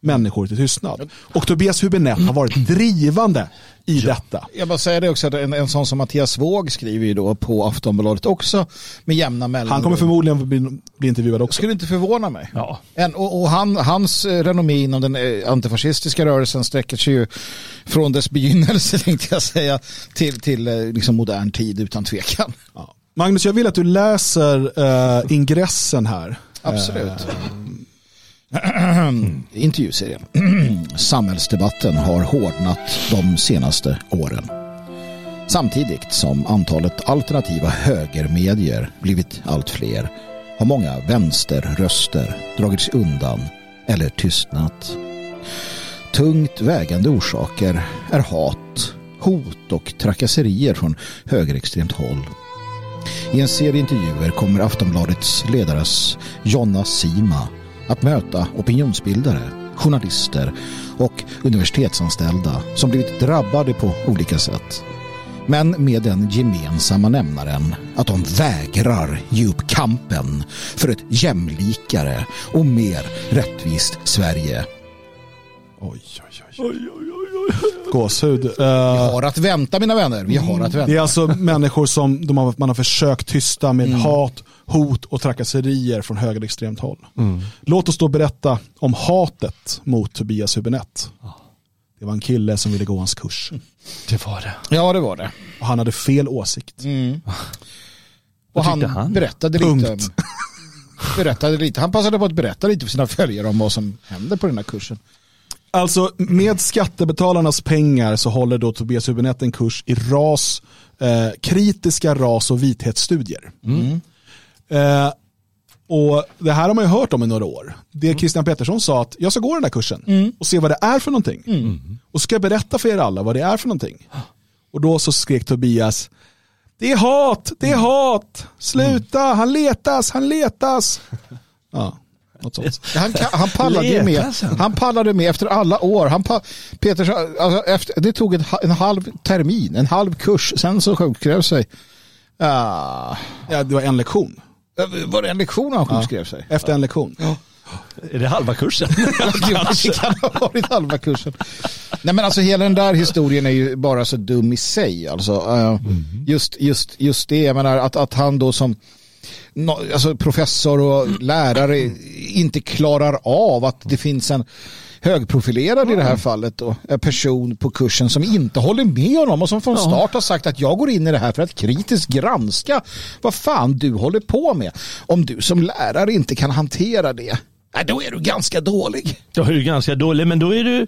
människor till tystnad. Och Tobias Hübinette har varit drivande i ja. detta. Jag bara säger det också, att en, en sån som Mattias Våg skriver ju då på Aftonbladet också med jämna mellanrum. Han kommer förmodligen bli, bli intervjuad också. Skulle inte förvåna mig. Ja. En, och, och han, hans renommé inom den eh, antifascistiska rörelsen sträcker sig ju från dess begynnelse <laughs> tänkte jag säga till, till eh, liksom modern tid utan tvekan. Ja. Magnus, jag vill att du läser uh, ingressen här. Absolut. Uh, <clears throat> Intervjuserien. <clears throat> Samhällsdebatten har hårdnat de senaste åren. Samtidigt som antalet alternativa högermedier blivit allt fler har många vänsterröster dragits undan eller tystnat. Tungt vägande orsaker är hat, hot och trakasserier från högerextremt håll. I en serie intervjuer kommer Aftonbladets ledares Jonna Sima att möta opinionsbildare, journalister och universitetsanställda som blivit drabbade på olika sätt. Men med den gemensamma nämnaren att de vägrar ge upp kampen för ett jämlikare och mer rättvist Sverige. Oj, oj, oj. oj, oj, oj. Gåshud. Uh, vi har att vänta mina vänner. Vi har att vänta. Det är alltså människor som de har, man har försökt tysta med mm. hat, hot och trakasserier från högerextremt håll. Mm. Låt oss då berätta om hatet mot Tobias Hübinette. Det var en kille som ville gå hans kurs. Det var det. Ja, det var det. Och han hade fel åsikt. Och Vad han, tyckte han? berättade Punkt. lite. Berättade lite. Han passade på att berätta lite för sina följare om vad som hände på den här kursen. Alltså med skattebetalarnas pengar så håller då Tobias Hübinette en kurs i ras, eh, kritiska ras och vithetsstudier. Eh, och Det här har man ju hört om i några år. Det Christian Pettersson sa att jag ska gå den där kursen och se vad det är för någonting. Och ska jag berätta för er alla vad det är för någonting. Och då så skrek Tobias, det är hat, det är hat, sluta, han letas, han letas. <laughs> Ja. Han, han pallade ju med. Han? Pallade med efter alla år. Han pa, Peter, alltså efter, det tog en, en halv termin, en halv kurs. Sen så sjukskrev sig. Ah, Ja, det var en lektion. Var det en lektion han sjukskrev sig? Efter en lektion. Är det halva kursen? <laughs> det kan ha varit halva kursen. Nej men alltså hela den där historien är ju bara så dum i sig. Alltså, eh, just, just, just det, jag menar att, att han då som no, alltså professor och lärare <clears throat> inte klarar av att det finns en högprofilerad i det här fallet då, en person på kursen som inte håller med honom och som från start har sagt att jag går in i det här för att kritiskt granska vad fan du håller på med. Om du som lärare inte kan hantera det, då är du ganska dålig. Då är du ganska dålig, men då är du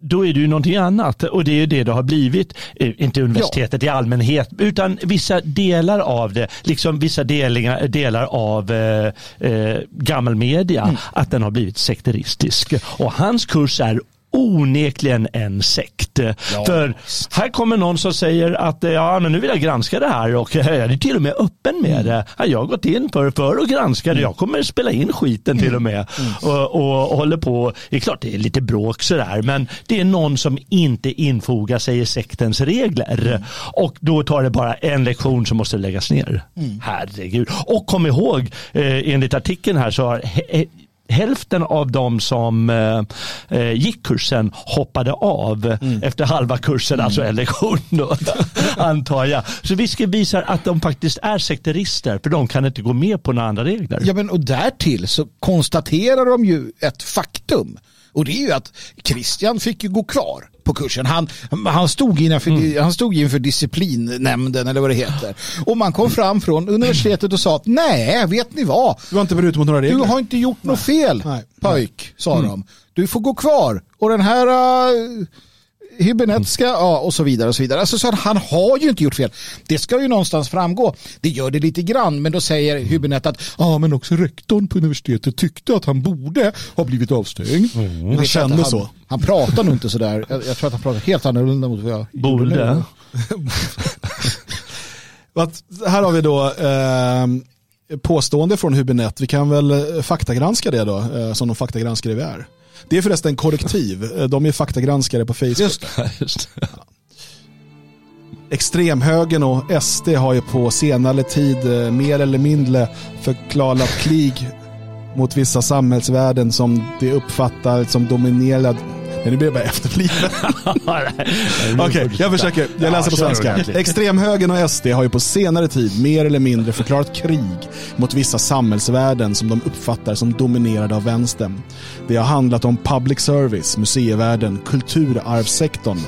då är det ju någonting annat och det är ju det det har blivit. Eh, Inte universitetet i allmänhet utan vissa delar av det, liksom vissa delingar, delar av eh, eh, gammelmedia, att den har blivit sekteristisk. Och hans kurs är onekligen en sekt. För här kommer någon som säger att eh, ja, men nu vill jag granska det här och eh, jag är till och med öppen med det. Ja, Jag har gått in för, för att granska det. Jag kommer spela in skiten till och med. Och, och, och håller på. Det är klart det är lite bråk sådär men det är någon som inte infogar sig i sektens regler. Och då tar det bara en lektion som måste läggas ner. Herregud. Och kom ihåg eh, enligt artikeln här så har hälften av de som eh, eh, gick kursen hoppade av efter halva kursen, alltså en lektion då, <laughs> antar jag. Så vi visar att de faktiskt är sekterister, för de kan inte gå med på några andra regler. Ja, men och därtill så konstaterar de ju ett faktum. Och det är ju att Christian fick ju gå kvar på kursen. Han, han, stod inför, han stod inför disciplinnämnden eller vad det heter. Och man kom fram från universitetet och sa att nej, vet ni vad? Du har inte brutit mot några Du regler. har inte gjort något fel Nej. pojk, sa de. Du får gå kvar. Och den här uh, Hybinetska, ja och så vidare och så vidare. Alltså, så han har ju inte gjort fel. Det ska ju någonstans framgå. Det gör det lite grann, men då säger Hübinette att ja, men också rektorn på universitetet tyckte att han borde ha blivit avstängd. Vet Han kände han, så. Han pratar nog inte sådär. Jag, jag tror att han pratar helt annorlunda mot vad jag. Borde. <laughs> Här har vi då eh, påstående från Hübinette. Vi kan väl eh, faktagranska det då, eh, som de faktagranskare vi är. Det är förresten korrektiv. Eh, De är faktagranskare på Facebook. Just det. <laughs> Just det. Extremhögern och SD har ju på senare tid eh, mer eller mindre förklarat krig mot vissa samhällsvärden som de uppfattar som dominerad Nej, nu blir jag bara efterbliven. <laughs> Okej, jag försöker. Jag läser på svenska. Extremhögern och SD har ju på senare tid mer eller mindre förklarat krig mot vissa samhällsvärden som de uppfattar som dominerade av vänstern. Det har handlat om public service, museivärlden, kulturarvssektorn.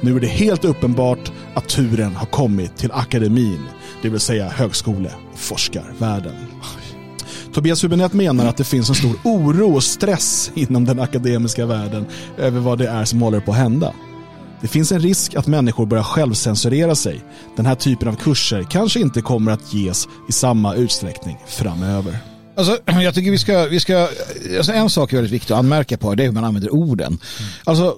Nu är det helt uppenbart att turen har kommit till akademin, det vill säga högskole och forskarvärlden. Tobias Hübinette menar att det finns en stor oro och stress inom den akademiska världen över vad det är som håller på att hända. Det finns en risk att människor börjar självcensurera sig. Den här typen av kurser kanske inte kommer att ges i samma utsträckning framöver. Alltså, jag tycker vi ska, vi ska alltså en sak är väldigt viktig att anmärka på, det är hur man använder orden. Alltså, eh,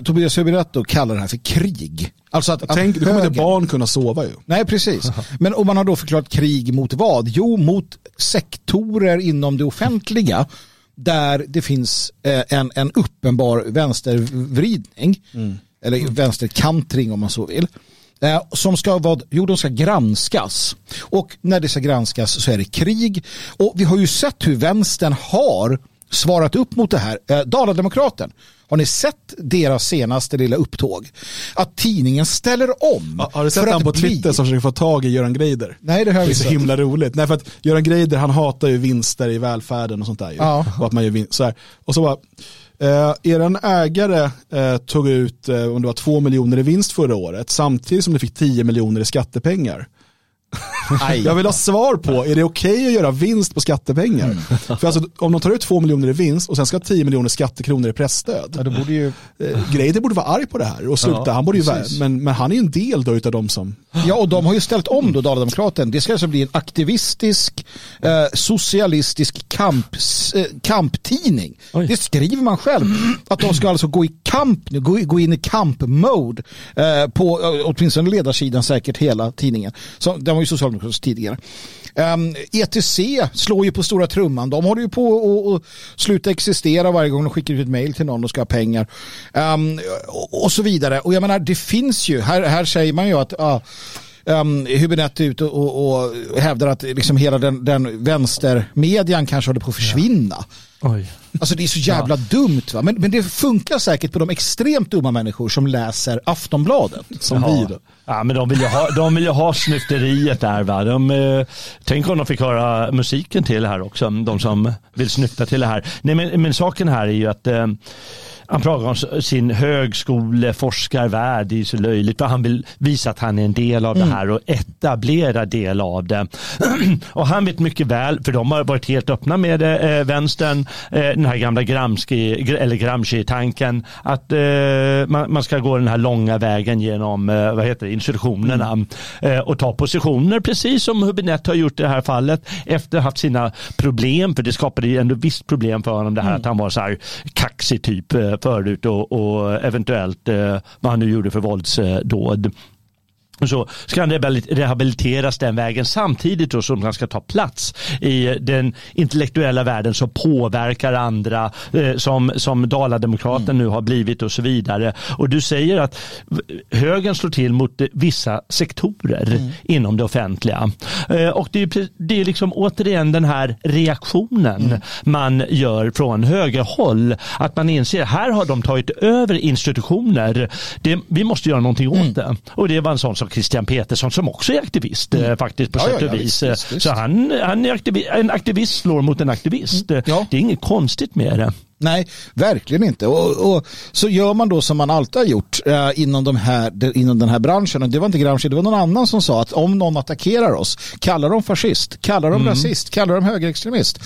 Tobias Hübinette kallar det här för krig. Alltså att, att Tänk, du kommer inte barn kunna sova ju. Nej, precis. Men om man har då förklarat krig mot vad? Jo, mot sektorer inom det offentliga där det finns eh, en, en uppenbar vänstervridning, eller vänsterkantring om man så vill. Eh, som ska, vad, jo, de ska granskas. Och när det ska granskas så är det krig. Och vi har ju sett hur vänstern har svarat upp mot det här. Eh, Dalademokraten, har ni sett deras senaste lilla upptåg? Att tidningen ställer om. Ja, Har du sett han på bli- Twitter som försöker få tag i Göran Greider? Nej, det har jag Det är så himla roligt. Nej, för att Göran Greider han hatar ju vinster i välfärden och sånt där. Ju. Ja. Och, att man gör vin- så här. och så bara, Eh, er ägare eh, tog ut eh, om det var 2 miljoner i vinst förra året samtidigt som ni fick 10 miljoner i skattepengar. Jag vill ha svar på, är det okej okay att göra vinst på skattepengar? Mm. För alltså, om de tar ut 2 miljoner i vinst och sen ska ha 10 miljoner skattekronor i pressstöd. Ja, borde ju... eh, Greider borde vara arg på det här och sluta. Ja, han borde ju vara, men, men han är ju en del då utav de som... Ja, och de har ju ställt om då Dalademokraten. Det ska alltså bli en aktivistisk, eh, socialistisk kamp, eh, kamptidning. Oj. Det skriver man själv. Att de ska alltså gå i kamp nu, gå, gå in i kampmode eh, på åtminstone ledarsidan säkert hela tidningen. Så, den var ju socialdemokratisk tidigare. Ehm, um, ETC slår ju på stora trumman. De håller ju på att sluta existera varje gång de skickar ut ett mail till någon och ska ha pengar. Um, och, och, så vidare. Och jag menar, det finns ju, här, här säger man ju att uh, um, Hübinette är ute och, och, och, hävdar att liksom hela den, den vänstermedian kanske håller på att försvinna. Ja. Oj. Alltså det är så jävla ja. dumt va? Men, men det funkar säkert på de extremt dumma människor som läser Aftonbladet. Som ja. vi då. Ja men de vill ju ha, de vill ha snyfteriet där va. De, eh, tänk om de fick höra musiken till det här också. De som vill snyfta till det här. Nej men, men saken här är ju att eh, han pratar om sin högskoleforskarvärld, det är så löjligt. Han vill visa att han är en del av mm. det här och etablera del av det. <clears throat> och han vet mycket väl, för de har varit helt öppna med det, eh, vänstern, den här gamla Gramsci, eller Gramsci-tanken, att eh, man, man, ska gå den här långa vägen genom eh, vad heter det, institutionerna mm. Eh, och ta positioner, precis som Hubinett har gjort i det här fallet, efter att ha haft sina problem, för det skapade ju ändå visst problem för honom, det här mm. att han var så här kaxig typ eh, förut och, och eventuellt eh, vad han nu gjorde för våldsdåd så ska han rehabiliteras den vägen samtidigt då som han ska ta plats i den intellektuella världen som påverkar andra eh, som, som Dalademokraten mm. nu har blivit och så vidare. Och du säger att högern slår till mot vissa sektorer mm. inom det offentliga. Eh, och det är, det är liksom återigen den här reaktionen mm. man gör från högerhåll. Att man inser här har de tagit över institutioner. Det, vi måste göra någonting åt mm. det. Och det var en sån som Christian Petersson som också är aktivist mm. faktiskt på ja, sätt och ja, vis. Visst, visst. Så han, han är aktivist, en aktivist slår mot en aktivist. Mm. Ja. Det är inget konstigt med det. Nej, verkligen inte. Och, och, så gör man då som man alltid har gjort eh, inom, de här, inom den här branschen. Och det var inte Gramsci, det var någon annan som sa att om någon attackerar oss, kallar dem fascist, kallar dem mm. rasist, kallar dem högerextremist.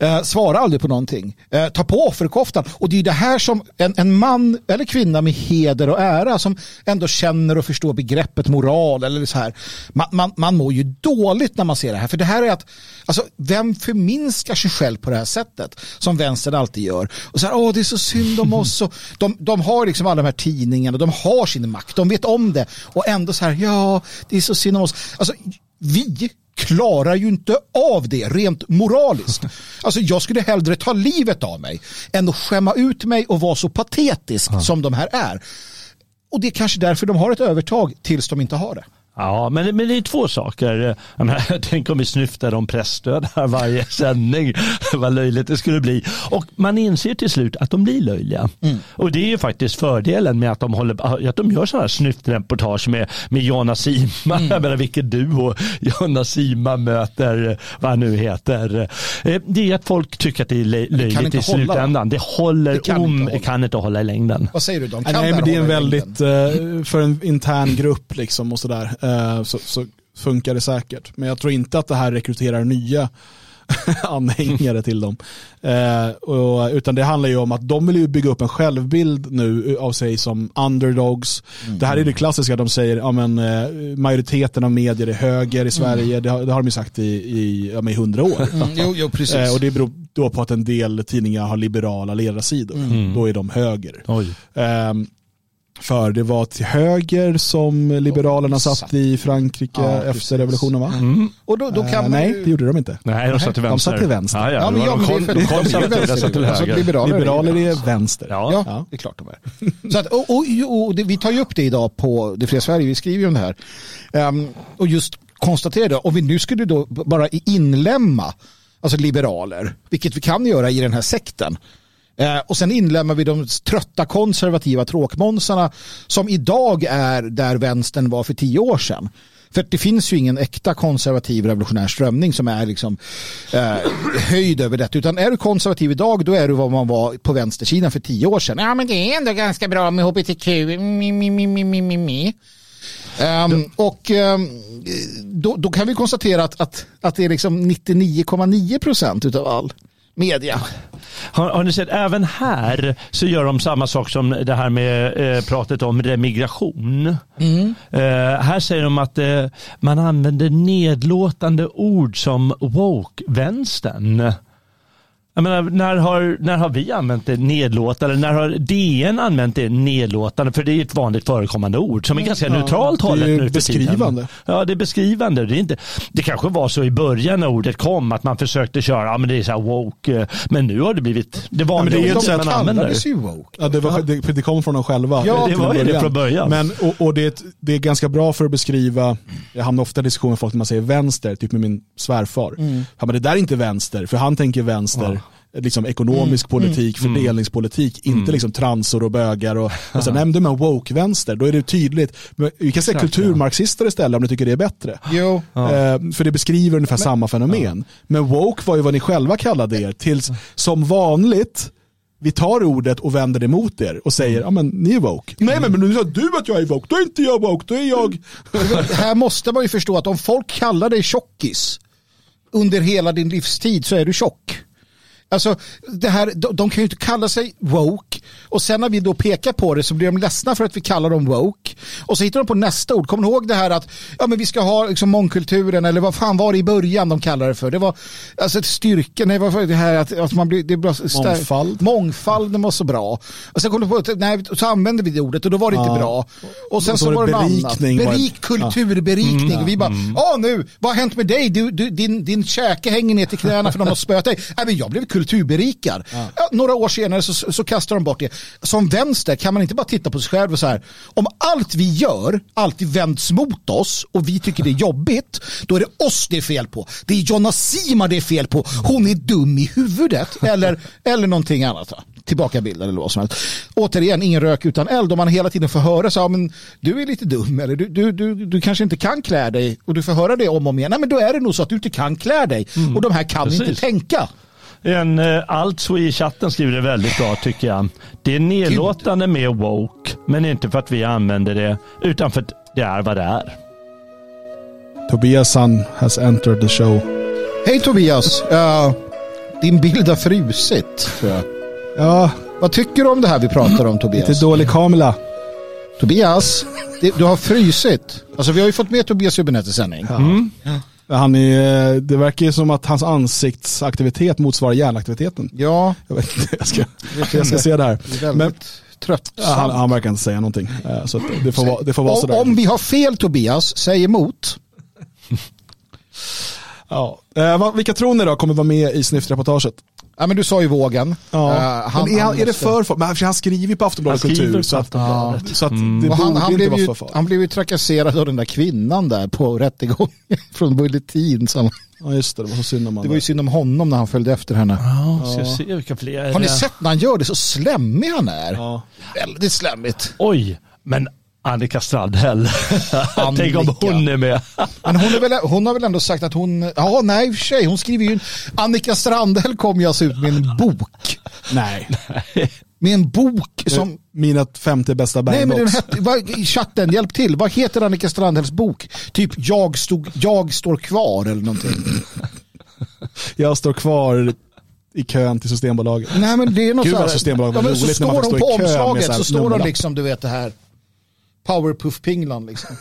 Eh, svara aldrig på någonting. Eh, ta på offerkoftan. Och det är det här som en, en man eller kvinna med heder och ära som ändå känner och förstår begreppet moral eller så här. Man, man, man mår ju dåligt när man ser det här. För det här är att, alltså, vem förminskar sig själv på det här sättet? Som vänstern alltid gör. Och så här, åh det är så synd om oss. Och de, de har liksom alla de här tidningarna, de har sin makt, de vet om det. Och ändå så här, ja det är så synd om oss. Alltså vi klarar ju inte av det rent moraliskt. <laughs> Alltså jag skulle hellre ta livet av mig än att skämma ut mig och vara så patetisk ja. som de här är. Och det är kanske därför de har ett övertag tills de inte har det. Ja, men, men det är två saker. Menar, <laughs> tänk om vi snyftade om pressstöd här varje <laughs> sändning. Vad löjligt det skulle bli. Och man inser till slut att de blir löjliga. Mm. Och det är ju faktiskt fördelen med att de, håller, att de gör sådana här snyftreportage med, med Jonna Sima. Mm. Jag menar vilket duo Jonna Sima möter, vad han nu heter. Eh, det är att folk tycker att det är löjligt i slutändan. Hålla. Det håller det kan om, inte kan inte hålla i längden. Vad säger du? De kan Nej, men det är en väldigt, eh, för en intern grupp liksom och sådär så, så funkar det säkert. Men jag tror inte att det här rekryterar nya <laughs> anhängare till dem. Eh, och, utan det handlar ju om att de vill ju bygga upp en självbild nu av sig som underdogs. Mm. Det här är det klassiska, de säger ja, men, eh, majoriteten av medier är höger i mm. Sverige. Mm. Det, har, det har de ju sagt i, i, ja, i hundra år. Mm. Jo, jo, precis. Eh, och det beror då på att en del tidningar har liberala ledarsidor. Mm. Då är de höger. För det var till höger som Liberalerna satt i Frankrike ja, efter revolutionen va? Mm. Och då, då kan uh, nej, det gjorde de inte. Nej, de satt till vänster. De satt till vänster. Ja, ja, ja, men, konservativa satt till höger. liberaler, liberaler är vänster. Ja, ja, det är klart de är. Så att, och, och, och det, vi tar ju upp det idag på Det fria Sverige, vi skriver ju om det här. Um, och just konstaterade, om vi nu skulle då bara inlämma alltså liberaler, vilket vi kan göra i den här sekten, Eh, och sen inlämnar vi de trötta konservativa tråkmånsarna som idag är där vänstern var för tio år sedan. För det finns ju ingen äkta konservativ revolutionär strömning som är liksom eh, höjd över detta. Utan är du konservativ idag då är du vad man var på vänstersidan för tio år sedan. Ja men det är ändå ganska bra med hbtq. Mi, mi, mi, mi, mi, mi. Um, och um, då, då, kan vi konstatera att, att, att det är liksom 99,9 procent av all media. Har, har, ni sett, även här så gör de samma sak som det här med eh, pratet om remigration. Mm. Eh, här säger de att eh, man använder nedlåtande ord som woke-vänstern. Jag menar, när, har, när har vi använt det nedlåtande? När har DN använt det nedlåtande? För det är ett vanligt förekommande ord som är ganska ja, neutralt hållet nu beskrivande. Ja, det är beskrivande. Det, är inte, det kanske var så i början när ordet kom att man försökte köra, ja men det är så här woke. Men nu har det blivit det vanliga ja, ordet man använder. Ju woke. Ja, det, var, det, det kom från dem själva. Ja, det var ju det från början. Men, och, och det, det är ganska bra för att beskriva, jag hamnar ofta i diskussion med folk när man säger vänster, typ med min svärfar. Mm. Ja, men det där är inte vänster, för han tänker vänster. Ja liksom ekonomisk mm. politik, mm. fördelningspolitik, mm. inte liksom transor och bögar. Och, <laughs> och sen nämnde man woke-vänster, då är det tydligt. Men vi kan säga kulturmarxister istället om ni tycker det är bättre. Jo. Ja. Eh, för det beskriver ungefär men, samma fenomen. Ja. Men woke var ju vad ni själva kallade er, tills som vanligt vi tar ordet och vänder det mot er och säger, ja men ni är woke. Nej men, men nu sa du att jag är woke, då är inte jag woke, då är jag... <laughs> här måste man ju förstå att om folk kallar dig tjockis under hela din livstid så är du tjock. Alltså, det här, de, de, kan ju inte kalla sig woke och sen när vi då pekar på det så blir de ledsna för att vi kallar dem woke. Och så hittar de på nästa ord. Kommer ni ihåg det här att ja, men vi ska ha liksom mångkulturen eller vad fan var det i början de kallade det för? Det var alltså styrkan, nej, vad var det här att, att man blir, det blir mångfald. Mångfalden var så bra. Och sen kom de på att nej, så använde vi det ordet och då var det ja. inte bra. Och sen och så, så var det berikning. Annat. Berik, kulturberikning. Mm. Och vi bara, ja mm. nu, vad har hänt med dig? Du, du, din, din käke hänger ner till knäna för någon har spöat dig. <laughs> Nej, men jag blev kulturberikad. Ja. Ja, några år senare så, så kastar de bort det. Som vänster kan man inte bara titta på sig själv och så här, om allt vi gör alltid vänds mot oss och vi tycker det är jobbigt, då är det oss det är fel på. Det är Jonna Sima det är fel på. Hon är dum i huvudet. Eller, eller någonting annat. Tillbakabild eller vad som helst. Återigen, ingen rök utan eld. Om man hela tiden får höra så, ja, men du är lite dum eller du, du, du, du kanske inte kan klä dig och du får höra det om och om igen. Nej, men då är det nog så att du inte kan klä dig mm. och de här kan Precis. inte tänka. En uh, Altso i chatten skriver det väldigt bra tycker jag. Det är nedlåtande med woke, men inte för att vi använder det, utan för att det är vad det är. Tobias son has entered the show. Hej Tobias! Uh, din bild har frusit, tror jag. Ja. Vad tycker du om det här vi pratar om Tobias? Lite dålig kamera. Tobias, det, du har frusit. Alltså vi har ju fått med Tobias Hübinette i sändning. Ja. Mm. Han är, det verkar ju som att hans ansiktsaktivitet motsvarar hjärnaktiviteten. Ja. Jag, vet inte, jag, ska, jag ska se det här. Det Men, trött. Han, han verkar inte säga någonting. Eh, så det får, vara, det får vara sådär. Om vi har fel Tobias, säg emot. <laughs> ja. Eh, vilka tror ni då kommer vara med i snyftreportaget? Ja men du sa ju vågen. Ja. Uh, han, men är, han, är det för folk? Men han skriver ju på Aftonbladet Kultur. Så att, ja. så att mm. det han, han, blev ju, han blev ju trakasserad av den där kvinnan där på rättegången <laughs> från Bulletin. Som, ja just det, det var så synd om Det var ju synd om honom när han följde efter henne. Ja, ska ja. se vilka fler. Har ni sett när han gör det? Så slemmig han är. Ja. Väldigt slemmigt. Oj, men Annika Strandhäll. <laughs> Tänk om hon är med. Men hon, är väl, hon har väl ändå sagt att hon, ja nej i och för sig, hon skriver ju, Annika Strandhäll kom ju alltså ut med en bok. Nej. Med en bok som... Mina 50 bästa Nej men den hette, vad, chatten, hjälp till. Vad heter Annika Strandhälls bok? Typ jag, stod, jag står kvar eller någonting. jag står kvar i kön till Systembolaget. Nej men det är något Gud vad Systembolaget var ja, roligt när man får stå i kö med så, så står hon liksom, du vet det här Powerpuff-pinglan liksom.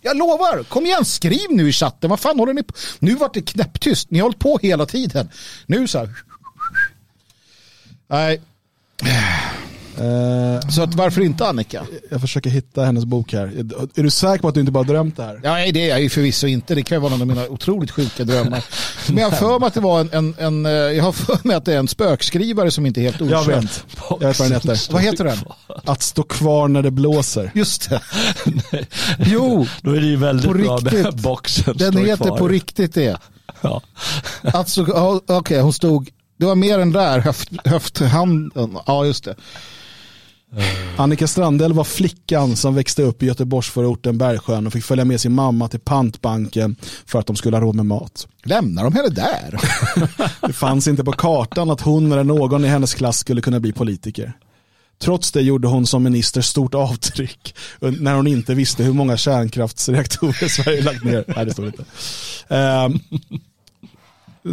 Jag lovar, kom igen, skriv nu i chatten. Vad fan håller ni på? Nu vart det knäpptyst. Ni har hållit på hela tiden. Nu så här. Nej. Uh, så att varför inte Annika? Jag försöker hitta hennes bok här. Är du säker på att du inte bara drömt det här? Ja, nej, det är jag ju förvisso inte. Det kan vara någon av mina otroligt sjuka drömmar. <laughs> Men jag har för mig att det var en, en, en, eh, jag har för mig att det är en spökskrivare som inte är helt okänd. Jag vet. Jag vet vad den heter. Vad heter den? Att stå kvar när det blåser. Just det. <laughs> jo, då är det ju väldigt på bra riktigt. med boxen. Den heter kvar. på riktigt det. Ja. <laughs> Okej, okay, hon stod, det var mer än där, höft, höfthanden. Ja, just det. Annika Strandell var flickan som växte upp i Göteborgsförorten Bergsjön och fick följa med sin mamma till pantbanken för att de skulle ha råd med mat. Lämnar de henne där? <laughs> Det fanns inte på kartan att hon eller någon i hennes klass skulle kunna bli politiker. Trots det gjorde hon som minister stort avtryck när hon inte visste hur många kärnkraftsreaktorer Sverige lagt ner. Nej, det står inte. Um,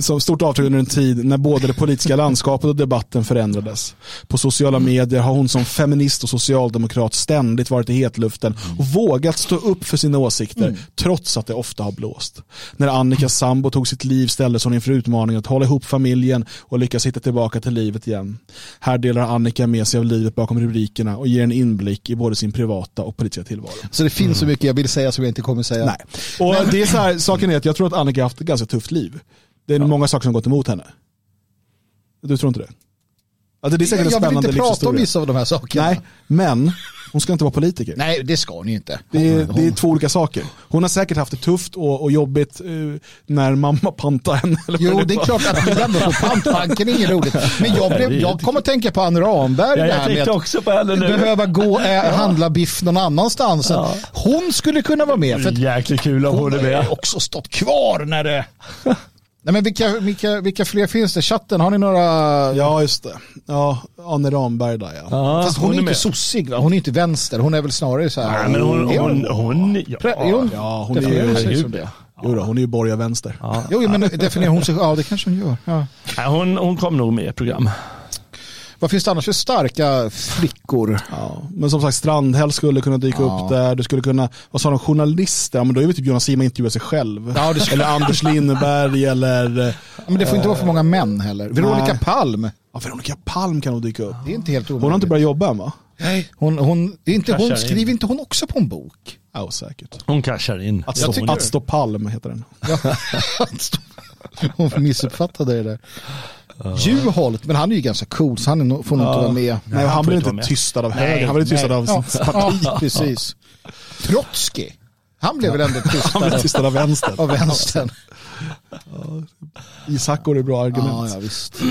som stort avtryck under en tid när både det politiska landskapet och debatten förändrades. På sociala medier har hon som feminist och socialdemokrat ständigt varit i hetluften och vågat stå upp för sina åsikter mm. trots att det ofta har blåst. När Annikas sambo tog sitt liv ställdes hon inför utmaningen att hålla ihop familjen och lyckas hitta tillbaka till livet igen. Här delar Annika med sig av livet bakom rubrikerna och ger en inblick i både sin privata och politiska tillvaro. Så det finns mm. så mycket jag vill säga som jag inte kommer säga. Nej. Och det är så här, saken är att jag tror att Annika har haft ett ganska tufft liv. Det är ja. många saker som gått emot henne. Du tror inte det? Alltså det är säkert en spännande Jag vill inte prata om vissa av de här sakerna. Nej, men hon ska inte vara politiker. Nej, det ska hon ju inte. Det är, hon, det är två olika saker. Hon har säkert haft det tufft och, och jobbigt uh, när mamma pantade henne. jo, det, det är klart att lämna på pantbanken är inget roligt. Men jag, blev, jag kommer att tänka på Anne Ramberg. Ja, jag tänkte också på henne nu. Behöva gå och äh, handla biff någon annanstans. Ja. Hon skulle kunna vara med. För det jäkligt kul om hon är med. Hon har också stått kvar när det... Nej, men vilka, vilka, vilka fler finns det? Chatten, har ni några? Ja, just det. Ja, Anne Ramberg där ja. ja Fast hon, hon är, är inte sossig va? Hon är inte vänster, hon är väl snarare så här. Nej, men hon, hon, hon, hon ja, hon, ja, hon är ju, det. Jo då, hon är ju borgarvänster. Ja. Jo, men definierar hon sig, ja det kanske hon gör. Ja. hon, hon kom nog med i program. Vad finns det annars för starka flickor? Ja, men som sagt, Strandhäll skulle kunna dyka ja. upp där. Du skulle kunna, vad sa de, journalister? Ja, men då är vi typ Jonas Sima intervjua sig själv. Ja, eller Anders Lindberg eller... Ja, men det får inte vara för många män heller. Veronica nej. Palm. Ja, Veronica Palm kan nog dyka upp. Det är inte helt omöjligt. Hon har inte börjat jobba än va? Nej, hon, hon, är inte hon, skriver inte hon också på en bok? Ja, säkert. Hon cashar in. Att stå, att stå palm heter den. <laughs> hon missuppfattade det där. Juholt, men han är ju ganska cool så han får nog inte vara med. Nej, han, blir inte tystad av höger, han blir tystad av sitt parti. Precis. Trotsky, han blev väl ändå tystad, han blev tystad av vänstern. Av vänstern. Isak går det bra argument. Ja, ja, visst.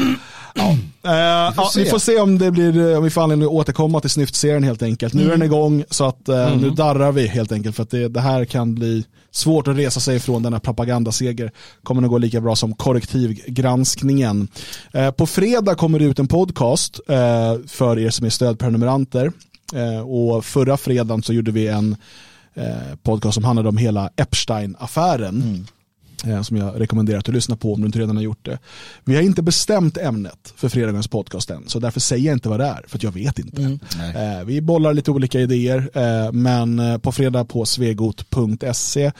Ja. Uh, vi, får ja, vi får se om, det blir, om vi får anledning att återkomma till snyftserien helt enkelt. Nu är den mm. igång så att uh, mm. nu darrar vi helt enkelt för att det, det, här kan bli svårt att resa sig från denna propagandaseger. Kommer nog gå lika bra som korrektivgranskningen. Uh, på fredag kommer det ut en podcast för er som är stödprenumeranter. och förra fredagen så gjorde vi en podcast som handlade om hela Epstein-affären. Mm. Eh, som jag rekommenderar att du lyssnar på om du inte redan har gjort det. Vi har inte bestämt ämnet för fredagens podcast än, så därför säger jag inte vad det är, för jag vet inte. Mm. Eh, vi bollar lite olika idéer, eh, men på fredag på svegot.se.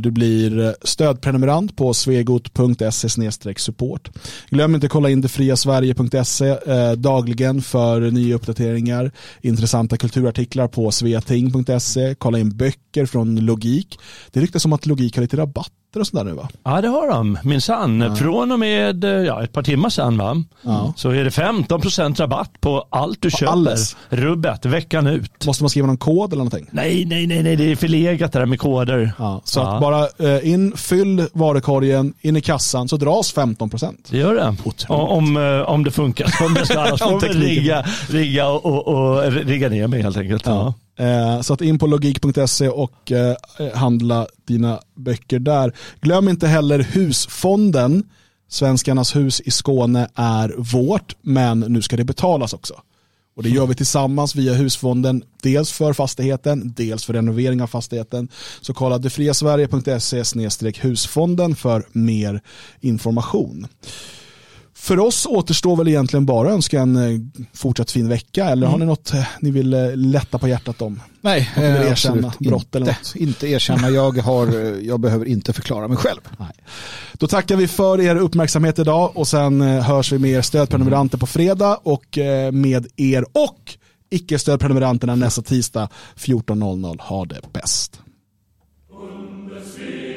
Du blir stödprenumerant på svegot.se support. Glöm inte att kolla in detfriasverige.se dagligen för nya uppdateringar, intressanta kulturartiklar på sveating.se, kolla in böcker från Logik. Det ryktas om att Logik har lite rabatt och sådär nu va? Ja det har de minsann. Ja. Från och med ja, ett par timmar sedan va? Ja. Så är det 15% rabatt på allt du på köper. Alles. Rubbet veckan ut. Måste man skriva någon kod eller någonting? Nej, nej, nej, nej det är förlegat det där med koder. Ja, så att bara eh, in, fyll varukorgen, in i kassan så dras 15%. Det gör det. Om, eh, om det funkar. <laughs> Om det ska, annars får vi rigga, rigga och, och, och rigga ner mig helt enkelt. Ja. Eh, så att in på logik.se och eh, eh, handla dina böcker där. Glöm inte heller husfonden. Svenskarnas hus i Skåne är vårt, men nu ska det betalas också. Och det gör vi tillsammans via husfonden, dels för fastigheten, dels för renovering av fastigheten. Så kolla detfriasverige.se husfonden för mer information. För oss återstår väl egentligen bara att önska en eh, fortsatt fin vecka eller mm. har ni något eh, ni vill eh, lätta på hjärtat om? Nej, eh, erkänna brott eller något? Inte erkänna, jag, har, jag behöver inte förklara mig själv. Nej. Då tackar vi för er uppmärksamhet idag och sen hörs vi med er stödprenumeranter på fredag och med er och icke-stödprenumeranterna nästa tisdag 14.00. Ha det bäst. Bundesliga.